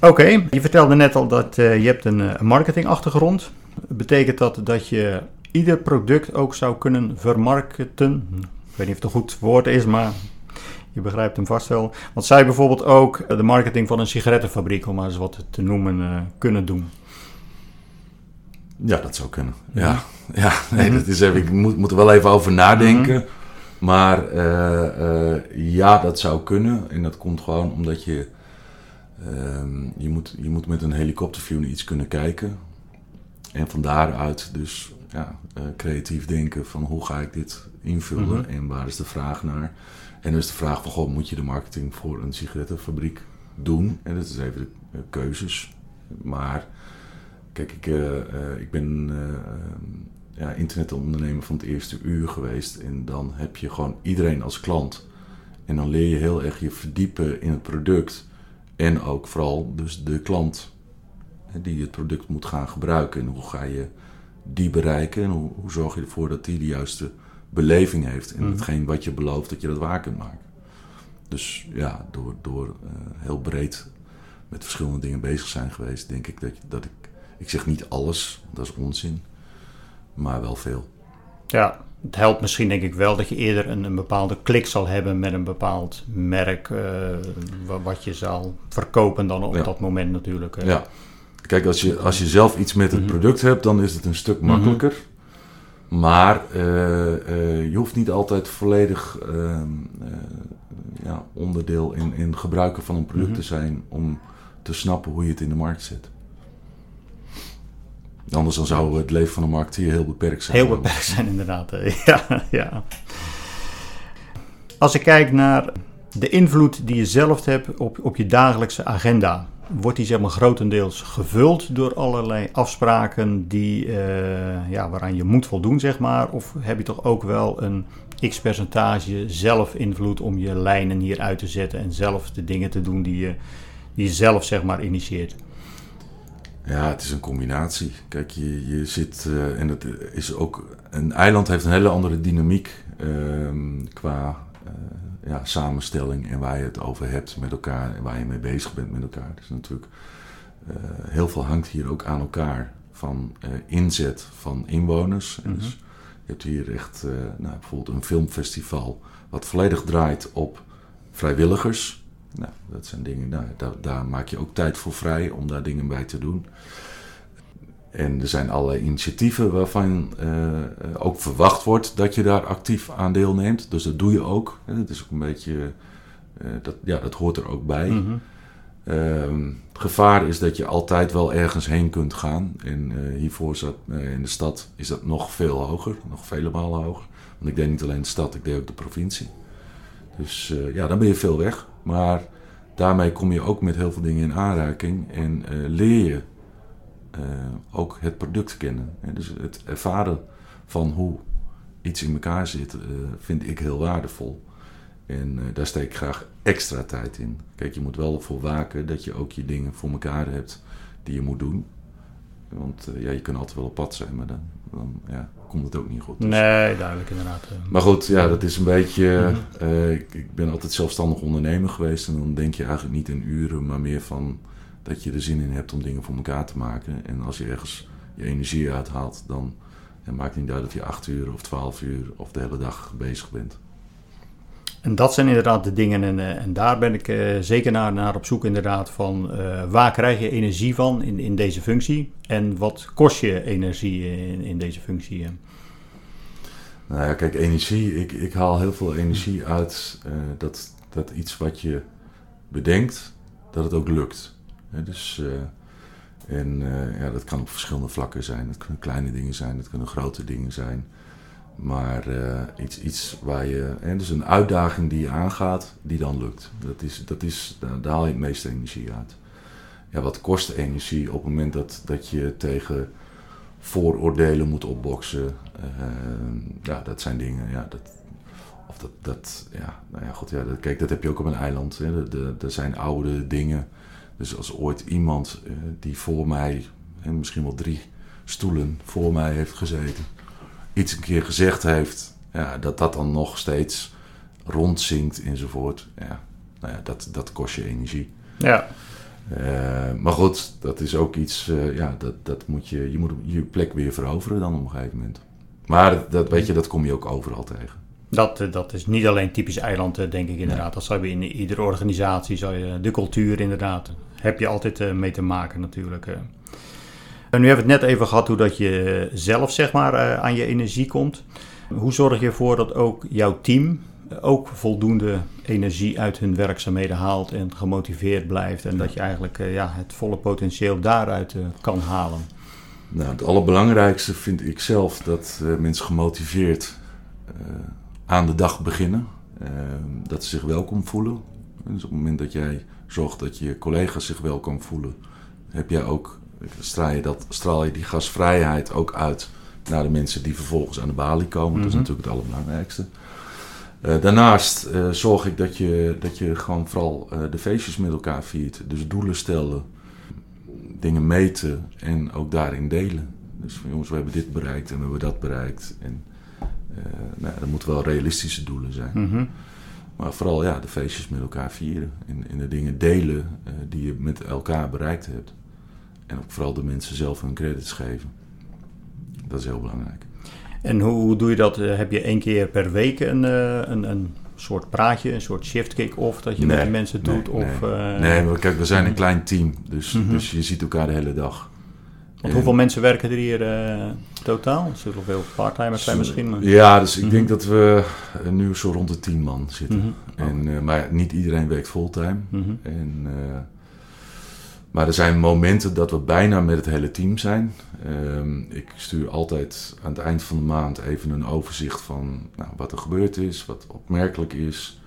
S1: Oké, je vertelde net al dat eh, je hebt een, marketingachtergrond. Betekent dat dat je ieder product ook zou kunnen vermarkten? Hm, Ik weet niet of het een goed woord is, maar je begrijpt hem vast wel. Want je bijvoorbeeld ook de marketing van een sigarettenfabriek, om maar eens wat te noemen, kunnen doen?
S3: Ja, dat zou kunnen. Ja, ja nee, dat is even, ik moet, moet er wel even over nadenken. Maar eh, eh, ja, dat zou kunnen. En dat komt gewoon omdat je... ehm, je, moet, je moet met een helikopterview naar iets kunnen kijken. En van daaruit dus ja, eh, creatief denken van hoe ga ik dit invullen
S1: Mhm.
S3: en waar is de vraag naar. En dan is de vraag van, goh, moet je de marketing voor een sigarettenfabriek doen? En dat is even de eh, keuzes. Maar kijk, ik, eh, eh, ik ben eh, eh, ja, internetondernemer van het eerste uur geweest. En dan heb je gewoon iedereen als klant. En dan leer je heel erg je verdiepen in het product. En ook vooral dus de klant hè, die het product moet gaan gebruiken. En hoe ga je die bereiken? En hoe, hoe zorg je ervoor dat die de juiste beleving heeft. En
S1: Mhm.
S3: hetgeen wat je belooft dat je dat waar kunt maken. Dus ja, door, door heel breed met verschillende dingen bezig zijn geweest, denk ik dat, dat ik... Ik zeg niet alles, dat is onzin. Maar wel veel.
S1: Ja, het helpt misschien denk ik wel dat je eerder een, een bepaalde klik zal hebben met een bepaald merk, eh, wa- wat je zal verkopen dan op
S3: Ja.
S1: dat moment natuurlijk.
S3: Ja. Kijk, als je, als je zelf iets met het
S1: Mhm.
S3: product hebt, dan is het een stuk makkelijker. Maar eh, eh, je hoeft niet altijd volledig ehm, eh, ja, onderdeel in, in gebruiken van een product
S1: Mhm.
S3: te zijn om te snappen hoe je het in de markt zet. Anders dan zou het leven van een marketeer heel beperkt zijn.
S1: Heel beperkt zijn inderdaad. Ja, ja. Als ik kijk naar de invloed die je zelf hebt op, op je dagelijkse agenda, wordt die zeg maar grotendeels gevuld door allerlei afspraken die, eh, ja, waaraan je moet voldoen, zeg maar? Of heb je toch ook wel een x-percentage zelf invloed om je lijnen hier uit te zetten en zelf de dingen te doen die je, die zelf zeg maar initieert?
S3: Ja, het is een combinatie. Kijk, je, je zit, eh, en het is ook, een eiland heeft een hele andere dynamiek ehm, qua eh, ja, samenstelling en waar je het over hebt met elkaar en waar je mee bezig bent met elkaar. Dus natuurlijk, eh, heel veel hangt hier ook aan elkaar van inzet van inwoners. En
S1: Mhm.
S3: Dus je hebt hier echt nou, bijvoorbeeld een filmfestival wat volledig draait op vrijwilligers. Nou, dat zijn dingen, nou, daar, daar maak je ook tijd voor vrij om daar dingen bij te doen. En er zijn allerlei initiatieven waarvan eh, ook verwacht wordt dat je daar actief aan deelneemt. Dus dat doe je ook. Dat is ook een beetje, eh, dat, ja, dat hoort er ook bij.
S1: Mhm.
S3: Ehm, het gevaar is dat je altijd wel ergens heen kunt gaan. En eh, hiervoor zat, in de stad is dat nog veel hoger, nog vele malen hoger. Want ik deed niet alleen de stad, ik deed ook de provincie. Dus ja, dan ben je veel weg. Maar daarmee kom je ook met heel veel dingen in aanraking en eh, leer je eh, ook het product kennen. En dus het ervaren van hoe iets in elkaar zit, eh, vind ik heel waardevol. En daar steek ik graag extra tijd in. Kijk, je moet wel ervoor waken dat je ook je dingen voor elkaar hebt die je moet doen. Want eh, ja, je kunt altijd wel op pad zijn, maar dan, dan ja, komt het ook niet goed. Dus-
S1: Nee, duidelijk inderdaad. eh.
S3: maar goed, ja, dat is een beetje.
S1: Mhm.
S3: eh, ik, ik ben altijd zelfstandig ondernemer geweest. En dan denk je eigenlijk niet in uren, maar meer van dat je er zin in hebt om dingen voor elkaar te maken. En als je ergens je energie uithaalt, dan ja, maakt het niet uit of je acht uur of twaalf uur of de hele dag bezig bent.
S1: En dat zijn inderdaad de dingen. En, eh, en daar ben ik eh, zeker naar, naar op zoek inderdaad van eh, waar krijg je energie van in, in deze functie? En wat kost je energie in, in deze functie?
S3: Nou ja, kijk, energie. Ik, ik haal heel veel energie uit dat, dat iets wat je bedenkt, dat het ook lukt. Dus, en ja, dat kan op verschillende vlakken zijn. Het kunnen kleine dingen zijn, het kunnen grote dingen zijn. Maar eh, iets, iets waar je, hè, dus een uitdaging die je aangaat, die dan lukt. Dat is, dat is, daar, haal je het meeste energie uit. Ja, wat kost energie op het moment dat, dat je tegen vooroordelen moet opboksen. Eh, ja, dat zijn dingen. Ja, dat, of dat, dat, ja, nou ja, goed, ja, dat, kijk, dat heb je ook op een eiland. Hè. Er zijn oude dingen. Dus als ooit iemand eh, die voor mij, en misschien wel drie stoelen voor mij heeft gezeten, iets een keer gezegd heeft, ja, dat dat dan nog steeds rondzinkt enzovoort. Ja, nou ja, dat, dat kost je energie.
S1: Ja,
S3: Eh, maar goed, dat is ook iets, eh, ja, dat, dat moet je, je moet je plek weer veroveren dan op een gegeven moment. Maar dat, weet je, dat kom je ook overal tegen.
S1: dat, eh, dat is niet alleen typisch eiland, denk ik inderdaad. Dat zou je in iedere organisatie, zou je, de cultuur inderdaad, heb je altijd mee te maken natuurlijk. En nu hebben we het net even gehad hoe dat je zelf zeg maar eh, aan je energie komt. Hoe zorg je ervoor dat ook jouw team ook voldoende energie uit hun werkzaamheden haalt en gemotiveerd blijft en dat je eigenlijk eh, ja, het volle potentieel daaruit eh, kan halen?
S3: Nou, het allerbelangrijkste vind ik zelf dat mensen gemotiveerd aan de dag beginnen. Eh, dat ze zich welkom voelen. Dus op het moment dat jij zorgt dat je collega's zich welkom voelen, heb jij ook, straal je, dat, straal je die gastvrijheid ook uit naar de mensen die vervolgens aan de balie komen. Dat is
S1: Mhm.
S3: natuurlijk het allerbelangrijkste. Eh, daarnaast eh, zorg ik dat je, dat je gewoon vooral eh, de feestjes met elkaar viert. Dus doelen stellen, dingen meten en ook daarin delen. Dus van jongens, we hebben dit bereikt en we hebben dat bereikt. En nou, dat moeten wel realistische doelen zijn.
S1: Mhm.
S3: Maar vooral ja, de feestjes met elkaar vieren. En, en de dingen delen die je met elkaar bereikt hebt. En ook vooral de mensen zelf hun credits geven. Dat is heel belangrijk.
S1: En hoe, doe je dat? Eh, Heb je één keer per week een, eh, een, een soort praatje, een soort shift kick-off dat je met
S3: Nee,
S1: de mensen
S3: nee,
S1: doet? Of,
S3: nee.
S1: eh,
S3: nee, maar kijk, we zijn een klein team. Dus,
S1: Mhm.
S3: dus je ziet elkaar de hele dag.
S1: Want
S3: En-
S1: hoeveel mensen werken er hier totaal? Zullen veel parttimers zijn misschien? maar-
S3: Ja, dus ik
S1: Mhm.
S3: denk dat we nu zo rond de tien man zitten.
S1: Mhm.
S3: En, maar niet iedereen werkt fulltime.
S1: Mhm.
S3: En, maar er zijn momenten dat we bijna met het hele team zijn. Ehm, ik stuur altijd aan het eind van de maand even een overzicht van nou, wat er gebeurd is, wat opmerkelijk is,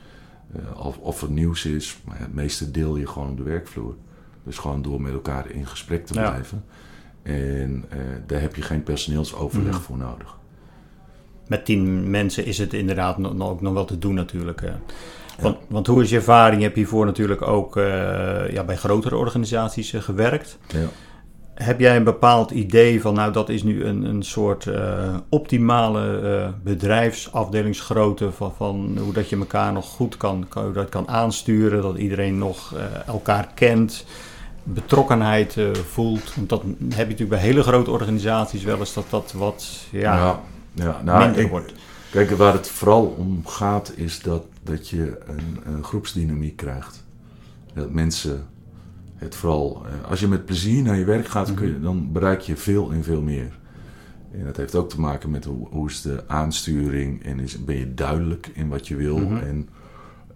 S3: eh, of, of er nieuws is. Maar het meeste deel je gewoon op de werkvloer. Dus gewoon door met elkaar in gesprek te
S1: Ja.
S3: blijven. En eh, daar heb je geen personeelsoverleg
S1: Mhm.
S3: voor nodig.
S1: Met tien mensen is het inderdaad ook nog wel te doen natuurlijk. Want, want hoe is je ervaring? Je hebt hiervoor natuurlijk ook eh, ja, bij grotere organisaties eh, gewerkt.
S3: Ja.
S1: heb jij een bepaald idee van, nou dat is nu een, een soort eh, optimale bedrijfsafdelingsgrootte van, van hoe dat je elkaar nog goed kan, kan, dat kan aansturen, dat iedereen nog elkaar kent, betrokkenheid voelt. Want dat heb je natuurlijk bij hele grote organisaties wel eens dat dat wat ja,
S3: ja, ja, nou,
S1: minder
S3: ik-
S1: wordt.
S3: Kijk, waar het vooral om gaat is dat, dat je een, een groepsdynamiek krijgt. Dat mensen het vooral... eh, Als je met plezier naar je werk gaat, kun je, dan bereik je veel en veel meer. En dat heeft ook te maken met hoe, hoe is de aansturing en is, ben je duidelijk in wat je wil.
S1: Mhm.
S3: En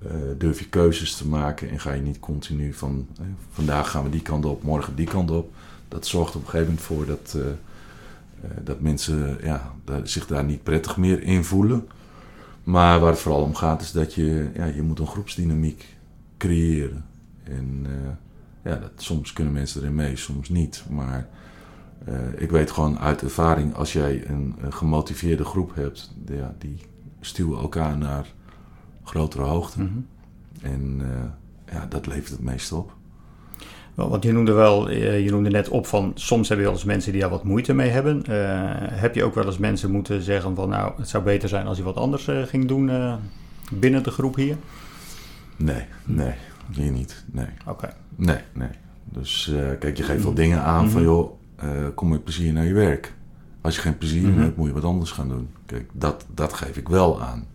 S3: eh, durf je keuzes te maken en ga je niet continu van... eh, vandaag gaan we die kant op, morgen die kant op. Dat zorgt op een gegeven moment voor dat... dat mensen ja, daar- zich daar niet prettig meer in voelen. Maar waar het vooral om gaat is dat je, ja, je moet een groepsdynamiek creëren. En eh, ja, dat, soms kunnen mensen erin mee, soms niet. Maar eh, ik weet gewoon uit ervaring, als jij een, een gemotiveerde groep hebt, ja, die stuwen elkaar naar grotere hoogte.
S1: Mhm.
S3: En eh, ja, dat levert het meest op.
S1: Want je noemde wel, eh, je noemde net op van soms heb je wel eens mensen die daar wat moeite mee hebben. Eh, heb je ook wel eens mensen moeten zeggen van nou, het zou beter zijn als je wat anders eh, ging doen binnen de groep hier?
S3: Nee, nee, hier niet. Nee.
S1: Oké.
S3: Nee, nee. Dus kijk, je geeft wel dingen aan van joh, eh, kom met plezier naar je werk. Als je geen plezier
S1: Mhm.
S3: hebt, moet je wat anders gaan doen. Kijk, dat, dat geef ik wel aan.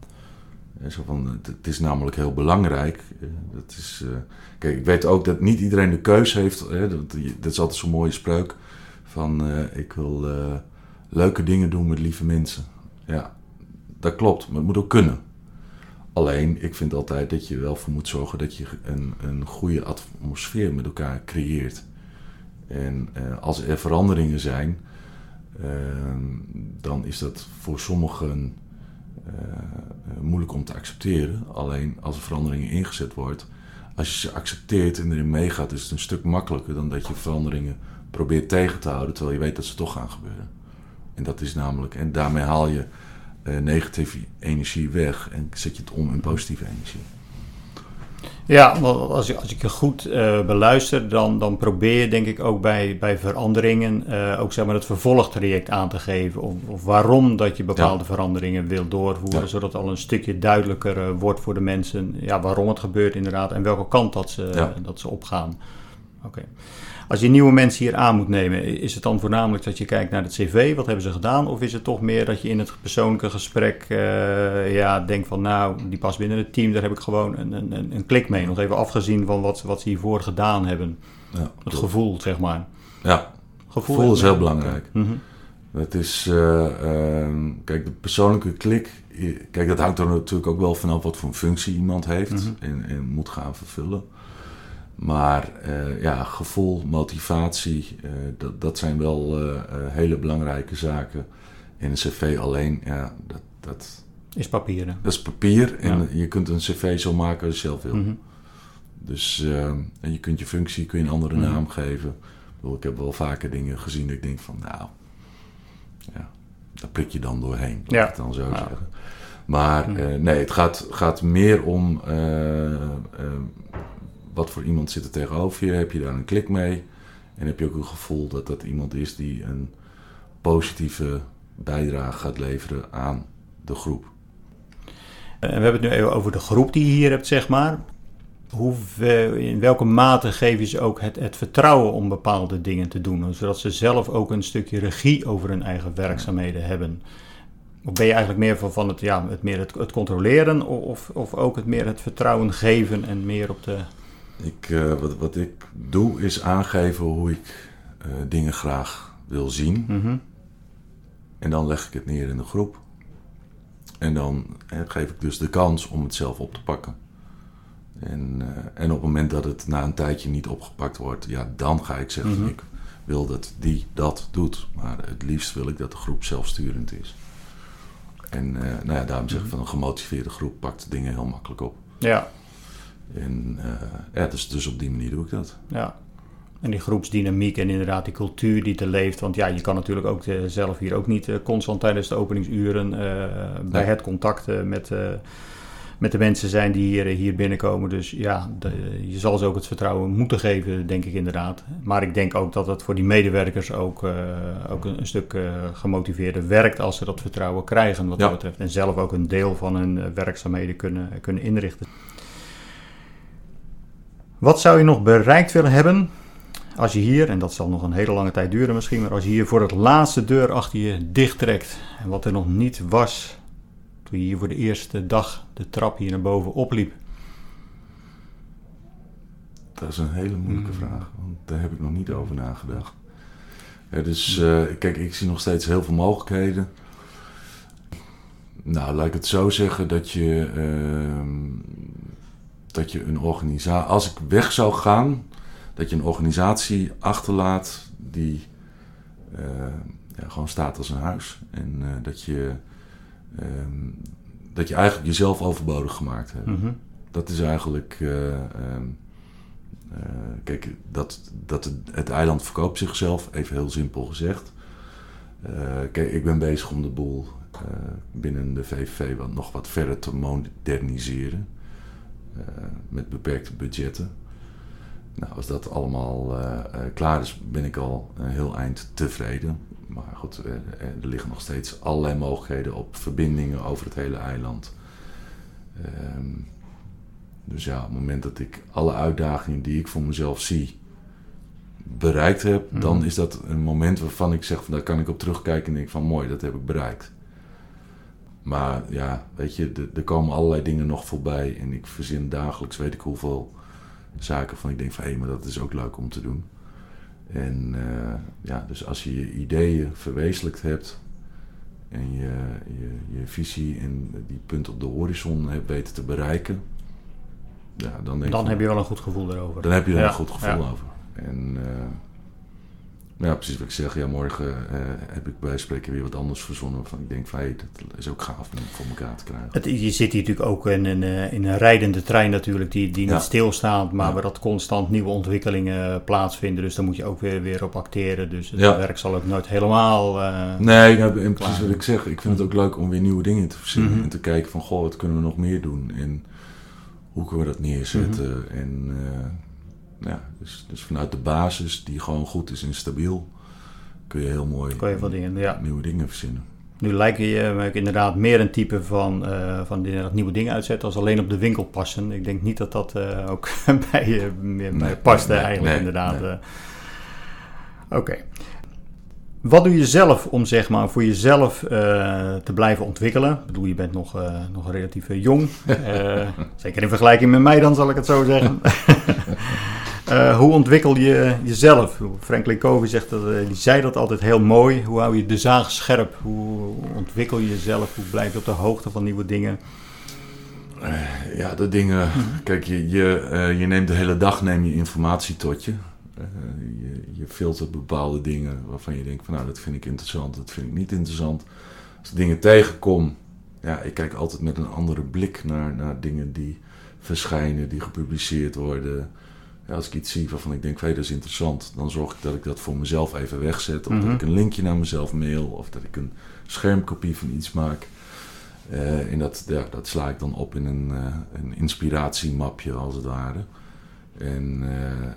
S3: Zo van, het, is namelijk heel belangrijk. dat is, eh, kijk, ik weet ook dat niet iedereen de keus heeft. Hè, dat, dat is altijd zo'n mooie spreuk. Van, eh, ik wil eh, leuke dingen doen met lieve mensen. Ja, dat klopt. Maar het moet ook kunnen. Alleen, ik vind altijd dat je wel voor moet zorgen dat je een, een goede atmosfeer met elkaar creëert. En als er veranderingen zijn, dan is dat voor sommigen moeilijk om te accepteren. Alleen als er veranderingen ingezet wordt, als je ze accepteert en erin meegaat, is het een stuk makkelijker dan dat je veranderingen probeert tegen te houden, terwijl je weet dat ze toch gaan gebeuren. En dat is namelijk, en daarmee haal je eh, negatieve energie weg en zet je het om in positieve energie.
S1: Ja, want als, je, als ik je goed eh, beluister, dan, dan probeer je denk ik ook bij, bij veranderingen eh, ook zeg maar het vervolgtraject aan te geven. Of, of waarom dat je bepaalde veranderingen wil doorvoeren,
S3: Ja.
S1: zodat het al een stukje duidelijker eh, wordt voor de mensen ja, waarom het gebeurt inderdaad en welke kant dat ze,
S3: Ja.
S1: dat ze opgaan. Oké. Als je nieuwe mensen hier aan moet nemen, is het dan voornamelijk dat je kijkt naar het cv, wat hebben ze gedaan? Of is het toch meer dat je in het persoonlijke gesprek eh, ja, denkt van nou, die past binnen het team, daar heb ik gewoon een, een, een- klik mee. Nog even afgezien van wat, wat ze hiervoor gedaan hebben.
S3: Ja,
S1: Het gevoel, zeg maar.
S3: ja
S1: Gevoel,
S3: gevoel is heel belangrijk.
S1: Mhm.
S3: Het is, eh, ehm, kijk, de persoonlijke klik, kijk, dat hangt er natuurlijk ook wel vanaf wat voor een functie iemand heeft
S1: Mhm.
S3: en, en moet gaan vervullen. Maar eh, ja, gevoel, motivatie, eh, dat, dat zijn wel eh, hele belangrijke zaken. En een cv alleen, ja, dat, dat,
S1: Is papieren.
S3: dat is papier. En
S1: Ja.
S3: je kunt een cv zo maken als je zelf wil.
S1: Mhm.
S3: Dus en je kunt je functie kun je een andere
S1: Mhm.
S3: naam geven. Ik, heb wel vaker dingen gezien dat ik denk van, nou, ja, daar prik je dan doorheen. Laat
S1: Ja.
S3: ik dan zo
S1: Ja.
S3: zeggen. Maar
S1: Mhm.
S3: nee, het gaat, gaat meer om wat voor iemand zit er tegenover je. Heb je daar een klik mee? En heb je ook een gevoel dat dat iemand is die een positieve bijdrage gaat leveren aan de groep.
S1: En we hebben het nu even over de groep die je hier hebt, zeg maar. Hoe, in welke mate geef je ze ook het, het vertrouwen om bepaalde dingen te doen, zodat ze zelf ook een stukje regie over hun eigen werkzaamheden hebben? Of ben je eigenlijk meer van, van het, ja, het, meer het, het controleren of, of ook het meer het vertrouwen geven en meer op de...
S3: Ik, eh, wat, wat ik doe is aangeven hoe ik eh, dingen graag wil zien.
S1: Mhm.
S3: En dan leg ik het neer in de groep. En dan geef ik dus de kans om het zelf op te pakken. En, eh, en op het moment dat het na een tijdje niet opgepakt wordt, ja, dan ga ik zeggen:
S1: Mhm.
S3: ik wil dat die dat doet. Maar het liefst wil ik dat de groep zelfsturend is. En nou ja, daarom zeg ik van een gemotiveerde groep pakt dingen heel makkelijk op.
S1: Ja,
S3: En eh, ja, dus, dus op die manier doe ik dat.
S1: ja. En die groepsdynamiek en inderdaad die cultuur die er leeft. Want ja, je kan natuurlijk ook eh, zelf hier ook niet eh, constant tijdens de openingsuren bij
S3: Nee.
S1: het contact met, met de mensen zijn die hier, hier binnenkomen. Dus ja, de- je zal ze ook het vertrouwen moeten geven, denk ik inderdaad. Maar ik denk ook dat het voor die medewerkers ook, ook een, een stuk gemotiveerder werkt als ze dat vertrouwen krijgen wat
S3: Ja.
S1: dat betreft. En zelf ook een deel van hun werkzaamheden kunnen, kunnen inrichten. Wat zou je nog bereikt willen hebben als je hier, en dat zal nog een hele lange tijd duren misschien, maar als je hier voor het laatste deur achter je dicht trekt en wat er nog niet was toen je hier voor de eerste dag de trap hier naar boven opliep.
S3: Dat is een hele moeilijke
S1: Mm.
S3: vraag, want daar heb ik nog niet over nagedacht. Ja, dus eh, kijk, ik zie nog steeds heel veel mogelijkheden. Nou, laat ik het zo zeggen dat je, ehm, dat je een organisatie, als ik weg zou gaan, dat je een organisatie achterlaat die eh, ja, gewoon staat als een huis. En eh, dat je, ehm, dat je eigenlijk jezelf overbodig gemaakt hebt
S1: Mhm.
S3: dat is eigenlijk. eh, ehm, eh, kijk, dat, dat het, het eiland verkoopt zichzelf, even heel simpel gezegd. Kijk, ik ben bezig om de boel binnen de VVV wat, nog wat verder te moderniseren. Eh, met beperkte budgetten. Nou, als dat allemaal eh, eh, klaar is, ben ik al een heel eind tevreden. Maar goed, er liggen nog steeds allerlei mogelijkheden op verbindingen over het hele eiland. Ehm, dus ja, op het moment dat ik alle uitdagingen die ik voor mezelf zie bereikt heb,
S1: Mhm.
S3: dan is dat een moment waarvan ik zeg van daar kan ik op terugkijken en denk van mooi, dat heb ik bereikt. Maar ja, weet je, er- komen allerlei dingen nog voorbij en ik verzin dagelijks weet ik hoeveel zaken van ik denk van hé, maar dat is ook leuk om te doen. En eh, ja, dus als je je ideeën verwezenlijkt hebt en je, je, je visie en die punt op de horizon hebt weten te bereiken, ja, dan, denk
S1: Dan heb je wel een goed gevoel erover.
S3: dan heb je er
S1: Ja,
S3: een goed gevoel
S1: ja.
S3: over. En eh, ja, precies wat ik zeg. Ja, morgen eh, heb ik bij spreken weer wat anders verzonnen. Van ik denk van hé, dat is ook gaaf om voor elkaar te krijgen.
S1: Het, je zit hier natuurlijk ook in een, eh, in een rijdende trein natuurlijk, die, die
S3: Ja.
S1: niet stilstaat, maar
S3: Ja.
S1: waar dat constant nieuwe ontwikkelingen eh, plaatsvinden. Dus daar moet je ook weer, weer op acteren. Dus het
S3: Ja.
S1: werk zal ook nooit helemaal... eh,
S3: Nee, nou, en precies
S1: Klaar.
S3: wat ik zeg. Ik vind het ook leuk om weer nieuwe dingen te verzinnen.
S1: Mhm.
S3: En te kijken van, goh, wat kunnen we nog meer doen? En hoe kunnen we dat neerzetten?
S1: Mhm.
S3: En ja, dus, dus vanuit de basis, die gewoon goed is en stabiel, kun je heel mooi
S1: Kan je veel dingen, ja.
S3: nieuwe dingen verzinnen.
S1: Nu lijkt je me ook inderdaad meer een type van, eh, van inderdaad nieuwe dingen uitzetten als alleen op de winkel passen. Ik denk niet dat dat eh, ook bij je meer
S3: Nee,
S1: past
S3: nee,
S1: eh, eigenlijk
S3: nee,
S1: inderdaad. eh. Oké. Wat doe je zelf om zeg maar voor jezelf eh, te blijven ontwikkelen? Ik bedoel, je bent nog, eh, nog relatief eh, jong. Eh, zeker in vergelijking met mij dan, zal ik het zo zeggen. Eh, hoe ontwikkel je jezelf? Franklin Covey zegt dat, eh, die zei dat altijd heel mooi. Hoe hou je de zaag scherp? Hoe ontwikkel je jezelf? Hoe blijf je op de hoogte van nieuwe dingen?
S3: Eh, Ja, de dingen. Kijk, je, je, je neemt de hele dag neem je informatie tot je. Je. Je filtert bepaalde dingen waarvan je denkt van nou, dat vind ik interessant, dat vind ik niet interessant. Als ik dingen tegenkom, ja, ik kijk altijd met een andere blik naar, naar dingen die verschijnen, die gepubliceerd worden. Ja, als ik iets zie waarvan ik denk, hé, dat is interessant, dan zorg ik dat ik dat voor mezelf even wegzet. Of
S1: Mhm.
S3: dat ik een linkje naar mezelf mail, of dat ik een schermkopie van iets maak. Eh, en dat, ja, dat sla ik dan op in een, eh, een inspiratiemapje als het ware. En eh,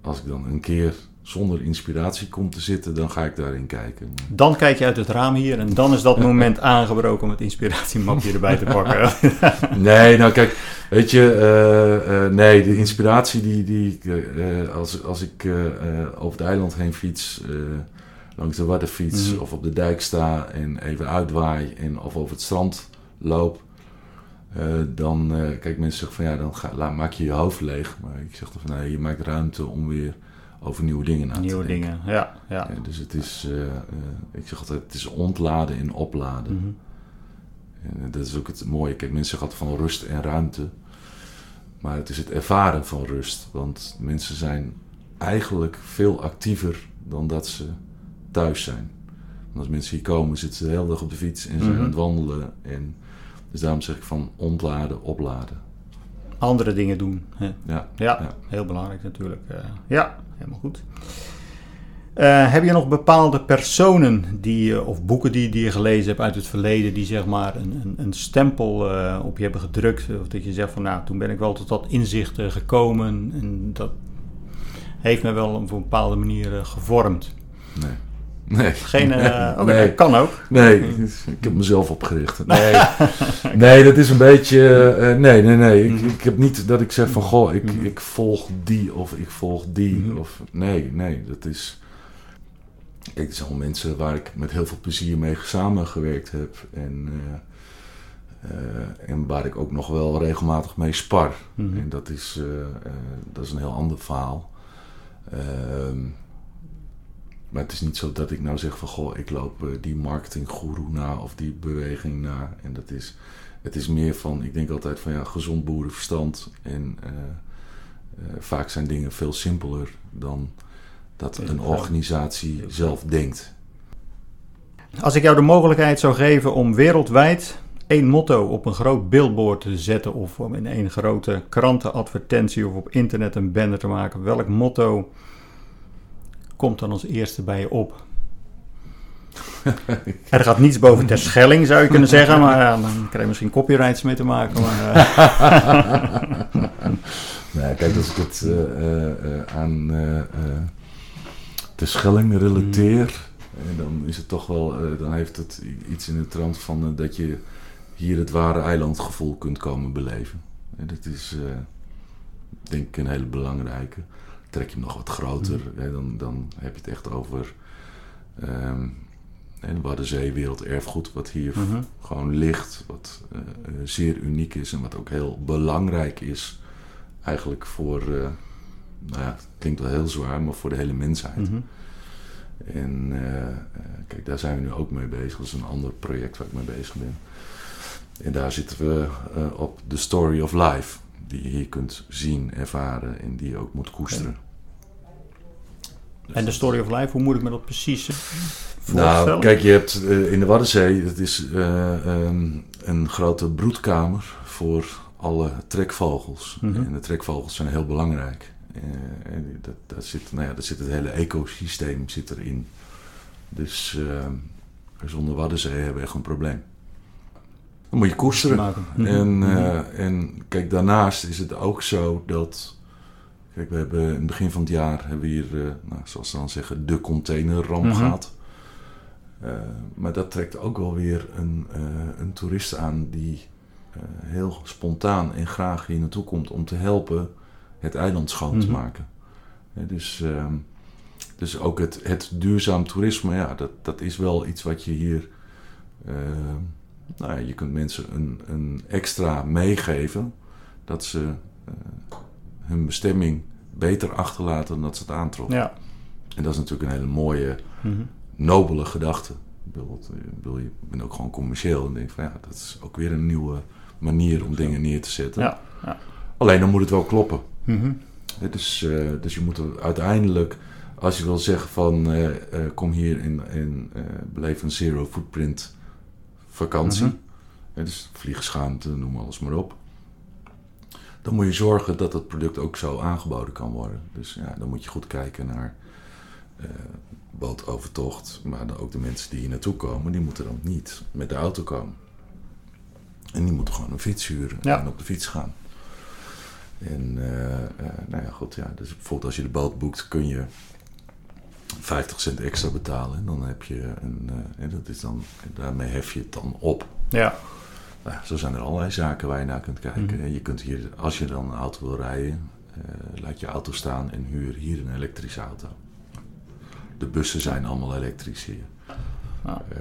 S3: als ik dan een keer zonder inspiratie kom te zitten, dan ga ik daarin kijken.
S1: Dan kijk je uit het raam hier en dan is dat moment aangebroken om het inspiratiemapje erbij te pakken.
S3: Nee, nou kijk, weet je, eh, eh, nee, de inspiratie die, die eh, als, als ik over het eiland heen fiets, langs de Waddenfiets
S1: Mhm.
S3: of op de dijk sta en even uitwaai en of over het strand loop, dan, kijk, mensen zeggen van ja, dan ga, laat, maak je je hoofd leeg. Maar ik zeg dan van nee, je maakt ruimte om weer over nieuwe dingen na te
S1: Nieuwe
S3: denken.
S1: dingen, ja. ja.
S3: Ja, dus het is, eh, eh, ik zeg altijd, het is ontladen en opladen.
S1: Mhm.
S3: En dat is ook het mooie. Kijk, mensen zeggen altijd van rust en ruimte. Maar het is het ervaren van rust. Want mensen zijn eigenlijk veel actiever dan dat ze thuis zijn. Want als mensen hier komen, zitten ze de hele dag op de fiets en zijn
S1: Mhm.
S3: aan het wandelen. En dus daarom zeg ik van ontladen, opladen.
S1: Andere dingen doen. Hè.
S3: Ja,
S1: Ja,
S3: Ja.
S1: heel belangrijk natuurlijk. eh. ja, helemaal goed. Eh, heb je nog bepaalde personen die, of boeken die, die je gelezen hebt uit het verleden, die zeg maar een, een, een stempel eh, op je hebben gedrukt? Of dat je zegt van nou, toen ben ik wel tot dat inzicht eh, gekomen en dat heeft me wel op een bepaalde manier gevormd.
S3: Nee. Nee.
S1: Geen, eh,
S3: nee.
S1: kan ook.
S3: Nee, ik heb mezelf opgericht. Nee, nee dat is een beetje. eh, nee, nee, nee. Ik, ik heb niet dat ik zeg van goh, ik, ik volg die of ik volg die. Of, nee, nee, dat is. Kijk, het zijn allemaal mensen waar ik met heel veel plezier mee samengewerkt heb. En, eh, eh, en waar ik ook nog wel regelmatig mee spar. En dat is, eh, eh, dat is een heel ander verhaal. Ehm, maar het is niet zo dat ik nou zeg van goh, ik loop eh, die marketinggoeroe na of die beweging na. En dat is, het is meer van, ik denk altijd van ja, gezond boerenverstand. En eh, eh, vaak zijn dingen veel simpeler dan dat een organisatie zelf denkt.
S1: Als ik jou de mogelijkheid zou geven om wereldwijd één motto op een groot billboard te zetten of om in één grote krantenadvertentie of op internet een banner te maken, welk motto komt dan als eerste bij je op? er gaat niets boven ter schelling, zou je kunnen zeggen, maar ja, dan krijg je misschien copyrights mee te maken. Maar, eh,
S3: Nee, kijk, als ik het eh, aan de Schelling relateer, eh, dan is het toch wel, dan heeft het iets in de trant van dat je hier het ware eilandgevoel kunt komen beleven. En dat is, denk ik, een hele belangrijke. Trek je hem nog wat groter, hè, dan, dan heb je het echt over ehm en Waddenzee werelderfgoed, wat hier
S1: mhm.
S3: gewoon ligt, wat eh, eh, zeer uniek is en wat ook heel belangrijk is, eigenlijk voor, eh, nou ja, het klinkt wel heel zwaar, maar voor de hele mensheid.
S1: Mhm.
S3: En kijk, daar zijn we nu ook mee bezig. Dat is een ander project waar ik mee bezig ben. En daar zitten we op The Story of Life, die je hier kunt zien, ervaren en die je ook moet koesteren. Dus
S1: En de story of life, hoe moet ik me dat precies eh,
S3: nou,
S1: voorstellen?
S3: kijk, je hebt eh, in de Waddenzee, dat is eh, ehm, een grote broedkamer voor alle trekvogels.
S1: Mhm.
S3: En de trekvogels zijn heel belangrijk. Eh, en dat, dat zit, nou ja, daar zit het hele ecosysteem zit erin. Dus zonder Waddenzee hebben we echt een probleem. Dan moet je koesteren.
S1: Mhm.
S3: En,
S1: Mhm.
S3: en kijk, daarnaast is het ook zo dat. Kijk, we hebben in het begin van het jaar hebben we hier, eh, nou, zoals ze dan zeggen, de containerramp
S1: Mhm.
S3: gehad. Eh, maar dat trekt ook wel weer een, eh, een toerist aan die heel spontaan en graag hier naartoe komt om te helpen het eiland schoon te
S1: Mhm.
S3: maken. Dus, ehm, dus ook het, het duurzaam toerisme, ja, dat, dat is wel iets wat je hier. eh, nou ja, je kunt mensen een, een extra meegeven dat ze hun bestemming beter achterlaten dan dat ze het aantroffen.
S1: Ja.
S3: En dat is natuurlijk een hele mooie,
S1: Mhm.
S3: nobele gedachte. Bedoel, ik bedoel, je bent ook gewoon commercieel en denk van ja, dat is ook weer een nieuwe manier om dingen neer te zetten.
S1: Ja. ja.
S3: Alleen dan moet het wel kloppen.
S1: Mhm.
S3: Dus, eh, dus je moet er uiteindelijk, als je wil zeggen van eh, eh, kom hier en, en eh, beleef een zero footprint vakantie.
S1: Mhm.
S3: Hè, dus vliegschaamte, noem alles maar op. Dan moet je zorgen dat het product ook zo aangeboden kan worden. Dus ja, dan moet je goed kijken naar eh bootovertocht. Maar dan ook de mensen die hier naartoe komen, die moeten dan niet met de auto komen. En die moeten gewoon een fiets huren
S1: Ja.
S3: en op de fiets gaan. En eh, eh, nou ja, goed, ja. Dus bijvoorbeeld als je de boot boekt, kun je 50 cent extra betalen. En dan heb je een, en dat is dan, daarmee hef je het dan op.
S1: Ja.
S3: Nou, zo zijn er allerlei zaken waar je naar kunt kijken.
S1: Mhm.
S3: Je kunt hier, als je dan een auto wil rijden, eh, laat je auto staan en huur hier een elektrische auto. De bussen zijn allemaal elektrisch hier.
S1: Ja.
S3: Eh,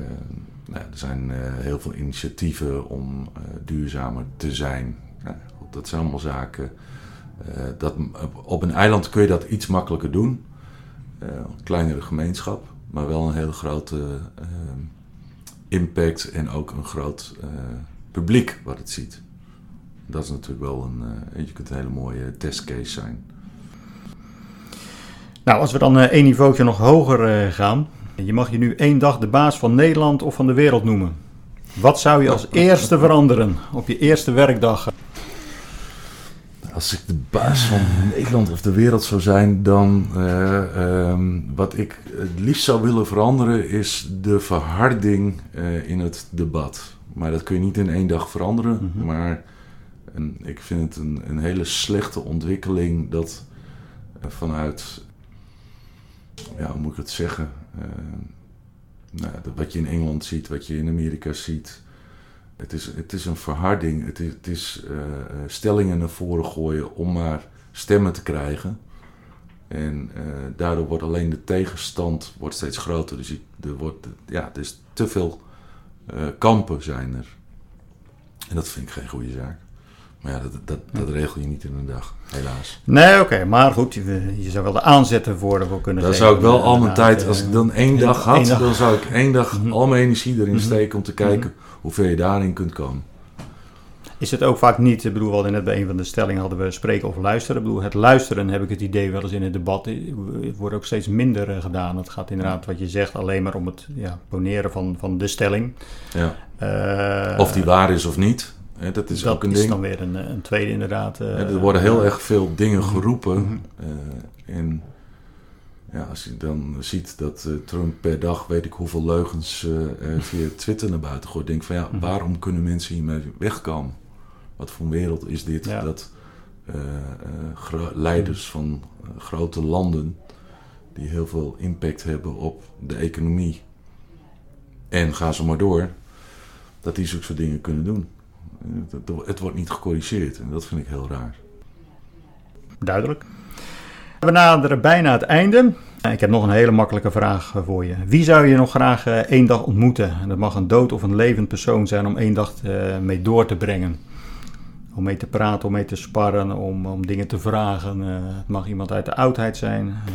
S3: nou, er zijn eh, heel veel initiatieven om duurzamer te zijn. Nou, dat zijn allemaal zaken. dat, op een eiland kun je dat iets makkelijker doen. Een kleinere gemeenschap, maar wel een hele grote impact en ook een groot publiek wat het ziet. Dat is natuurlijk wel een, eh, je kunt een hele mooie testcase zijn.
S1: Nou, als we dan eh, één niveautje nog hoger eh, gaan. Je mag je nu één dag de baas van Nederland of van de wereld noemen. Wat zou je als eerste veranderen op je eerste werkdag?
S3: Als ik de baas van Nederland of de wereld zou zijn, dan eh, ehm, wat ik het liefst zou willen veranderen is de verharding in het debat. Maar dat kun je niet in één dag veranderen.
S1: Mhm.
S3: Maar ik vind het een, een hele slechte ontwikkeling dat eh, vanuit, ja, hoe moet ik het zeggen? Eh, nou, dat wat je in Engeland ziet, wat je in Amerika ziet. Het is, het is een verharding. Het is, het is eh, stellingen naar voren gooien om maar stemmen te krijgen. En daardoor wordt alleen de tegenstand wordt steeds groter. Dus er, wordt, ja, er is te veel eh, kampen zijn er. En dat vind ik geen goede zaak. Maar ja, dat, dat, dat regel je niet in een dag, helaas.
S1: Nee, oké, maar goed, je, je zou wel de aanzetten voor, voor kunnen geven.
S3: zou ik wel al mijn tijd,
S1: eh,
S3: als ik dan één dag had,
S1: dag.
S3: dan zou ik één dag
S1: Mhm.
S3: al mijn energie erin
S1: Mhm.
S3: steken om te kijken hoe ver je daarin kunt komen.
S1: Is het ook vaak niet, ik bedoel, we hadden net bij een van de stellingen hadden we spreken of luisteren. Ik bedoel, het luisteren heb ik het idee wel eens in het debat, eh, wordt ook steeds minder eh, gedaan. Het gaat inderdaad, wat je zegt, alleen maar om het ja, poneren van, van de stelling.
S3: Ja.
S1: Eh,
S3: Of die waar is of niet, dat is
S1: dat
S3: ook een
S1: is
S3: ding.
S1: dan weer een, een tweede inderdaad.
S3: Ja, er worden heel erg veel dingen
S1: Mhm.
S3: geroepen.
S1: Mhm.
S3: en ja, als je dan ziet dat Trump per dag weet ik hoeveel leugens via Twitter naar buiten gooit, denk ik van ja,
S1: Mhm.
S3: waarom kunnen mensen hiermee wegkomen? Wat voor wereld is dit
S1: Ja.
S3: dat eh, eh, leiders van eh, grote landen die heel veel impact hebben op de economie en ga zo maar door, dat die zulke soort dingen kunnen doen. Het, wordt niet gecorrigeerd en dat vind ik heel raar.
S1: Duidelijk. We naderen bijna het einde. Ik heb nog een hele makkelijke vraag voor je. Wie zou je nog graag één dag ontmoeten? En dat mag een dood of een levend persoon zijn om één dag mee door te brengen. Om mee te praten, om mee te sparren, om, om dingen te vragen. Eh, het mag iemand uit de oudheid zijn. Eh,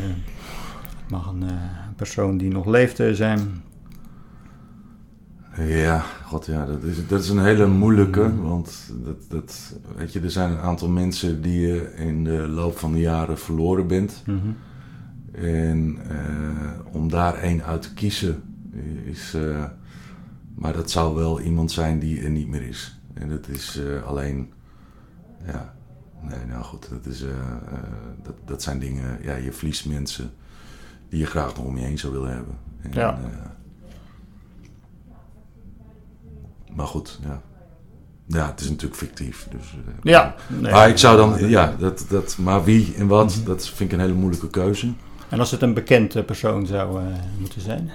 S1: het mag een eh, persoon die nog leeft zijn.
S3: Ja, god ja, dat is, dat is een hele moeilijke.
S1: Mm.
S3: Want dat, dat, weet je, er zijn een aantal mensen die je in de loop van de jaren verloren bent.
S1: Mhm.
S3: En om daar één uit te kiezen is. maar dat zou wel iemand zijn die er niet meer is. En dat is alleen. Ja, nee, nou goed, dat, is, eh, eh, dat, dat zijn dingen. Ja, je verliest mensen die je graag nog om je heen zou willen hebben. En,
S1: Ja.
S3: eh, maar goed, ja. Ja, het is natuurlijk fictief. Dus,
S1: Ja, nee.
S3: maar ik zou dan, ja, dat, dat, maar wie en wat, dat vind ik een hele moeilijke keuze.
S1: En als het een bekend eh, persoon zou moeten zijn?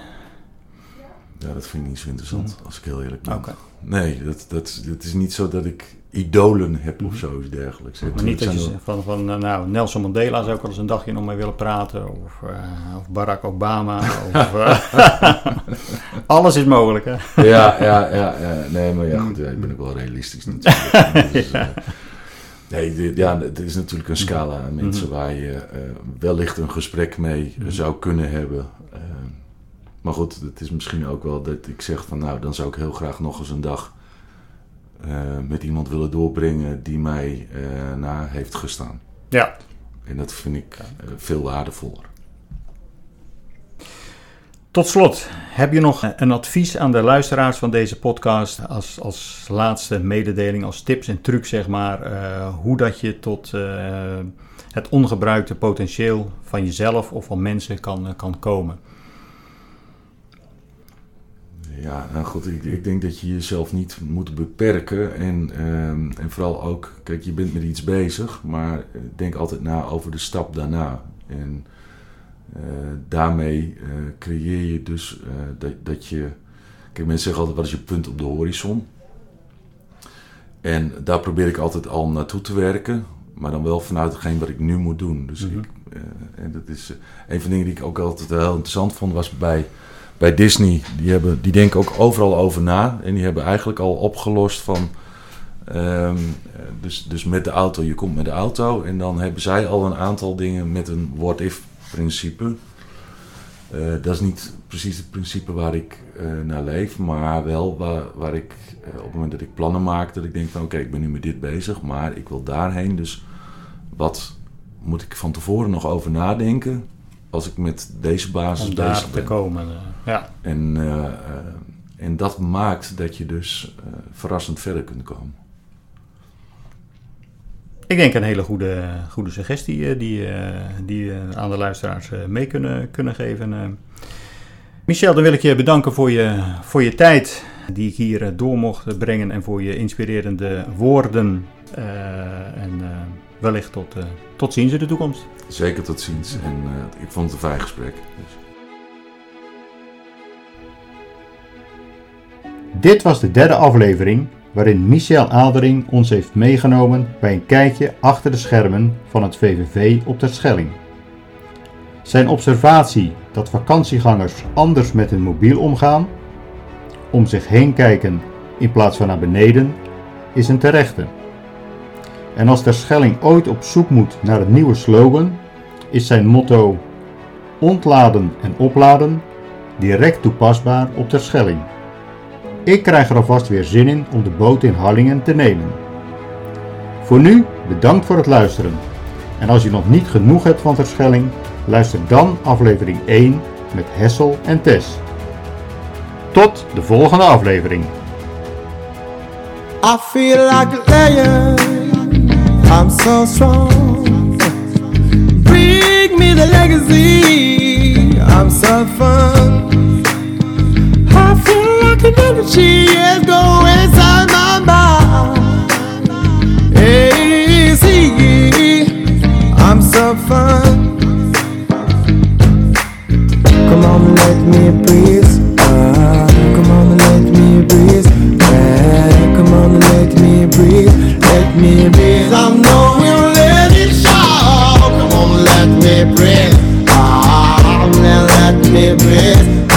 S3: Ja, dat vind ik niet zo interessant, als ik heel eerlijk ben. Nee, dat, dat, het is niet zo dat ik idolen heb of
S1: Mhm.
S3: zoiets dergelijks.
S1: Maar niet dat je van, van eh, nou, Nelson Mandela zou ik wel eens een dagje nog mee willen praten. Of, eh, of Barack Obama. of, eh, alles is mogelijk, hè?
S3: Ja, ja, ja, ja. Nee, maar ja, goed, ja, ik ben ook wel realistisch natuurlijk. Dus, eh, nee, dit- ja, het is natuurlijk een scala aan mensen
S1: Mhm.
S3: waar je wellicht een gesprek mee
S1: Mhm.
S3: zou kunnen hebben. Maar goed, het is misschien ook wel dat ik zeg van nou, dan zou ik heel graag nog eens een dag met iemand willen doorbrengen die mij eh na heeft gestaan.
S1: Ja.
S3: En dat vind ik eh, veel waardevoller.
S1: Tot slot, heb je nog een advies aan de luisteraars van deze podcast als, als laatste mededeling, als tips en trucs, zeg maar, eh, hoe dat je tot eh, het ongebruikte potentieel van jezelf of van mensen kan, eh, kan komen?
S3: Ja, nou goed, ik, ik denk dat je jezelf niet moet beperken. En, ehm, en vooral ook, kijk, je bent met iets bezig, maar eh, denk altijd na over de stap daarna. En eh, daarmee eh, creëer je dus dat, dat je. Kijk, mensen zeggen altijd: wat is je punt op de horizon? En daar probeer ik altijd al naartoe te werken, maar dan wel vanuit hetgeen wat ik nu moet doen. Dus
S1: Mhm.
S3: ik, en dat is een van de dingen die ik ook altijd heel interessant vond, was bij bij Disney, die, hebben, die denken ook overal over na. En die hebben eigenlijk al opgelost van. ehm, eh, dus, dus met de auto, je komt met de auto. En dan hebben zij al een aantal dingen met een what-if principe. Eh, dat is niet precies het principe waar ik eh, naar leef, maar wel waar, waar ik eh, op het moment dat ik plannen maak, dat ik denk van oké, ik ben nu met dit bezig, maar ik wil daarheen. Dus wat moet ik van tevoren nog over nadenken als ik met deze basis
S1: Om daar
S3: bezig
S1: te
S3: ben?
S1: komen. Ja.
S3: En, eh, eh, en dat maakt dat je dus eh, verrassend verder kunt komen.
S1: ik denk een hele goede, goede suggestie die, die aan de luisteraars mee kunnen, kunnen geven. Michel, dan wil ik je bedanken voor je, voor je tijd die ik hier door mocht brengen en voor je inspirerende woorden. En wellicht tot, tot ziens in de toekomst.
S3: Zeker tot ziens. En ik vond het een fijn gesprek. Dus.
S1: Dit was de derde aflevering waarin Michel Adering ons heeft meegenomen bij een kijkje achter de schermen van het VVV op ter Schelling. Zijn observatie dat vakantiegangers anders met hun mobiel omgaan, om zich heen kijken in plaats van naar beneden, is een terechte. En als ter Schelling ooit op zoek moet naar een nieuwe slogan, is zijn motto ontladen en opladen direct toepasbaar op ter Schelling. Ik krijg er alvast weer zin in om de boot in Harlingen te nemen. Voor nu bedankt voor het luisteren. En als je nog niet genoeg hebt van Terschelling, luister dan aflevering 1 met Hessel en Tess. Tot de volgende aflevering.
S2: I feel like. I'm so strong. Bring me the legacy. I'm so like energy is going inside my mind. See, I'm so fun. Come on, let me breathe. Ah, come on, let me breathe. Ah, come on, let me breathe. Let me breathe. I know we'll let it show. Come on, let me breathe. Ah, let me breathe.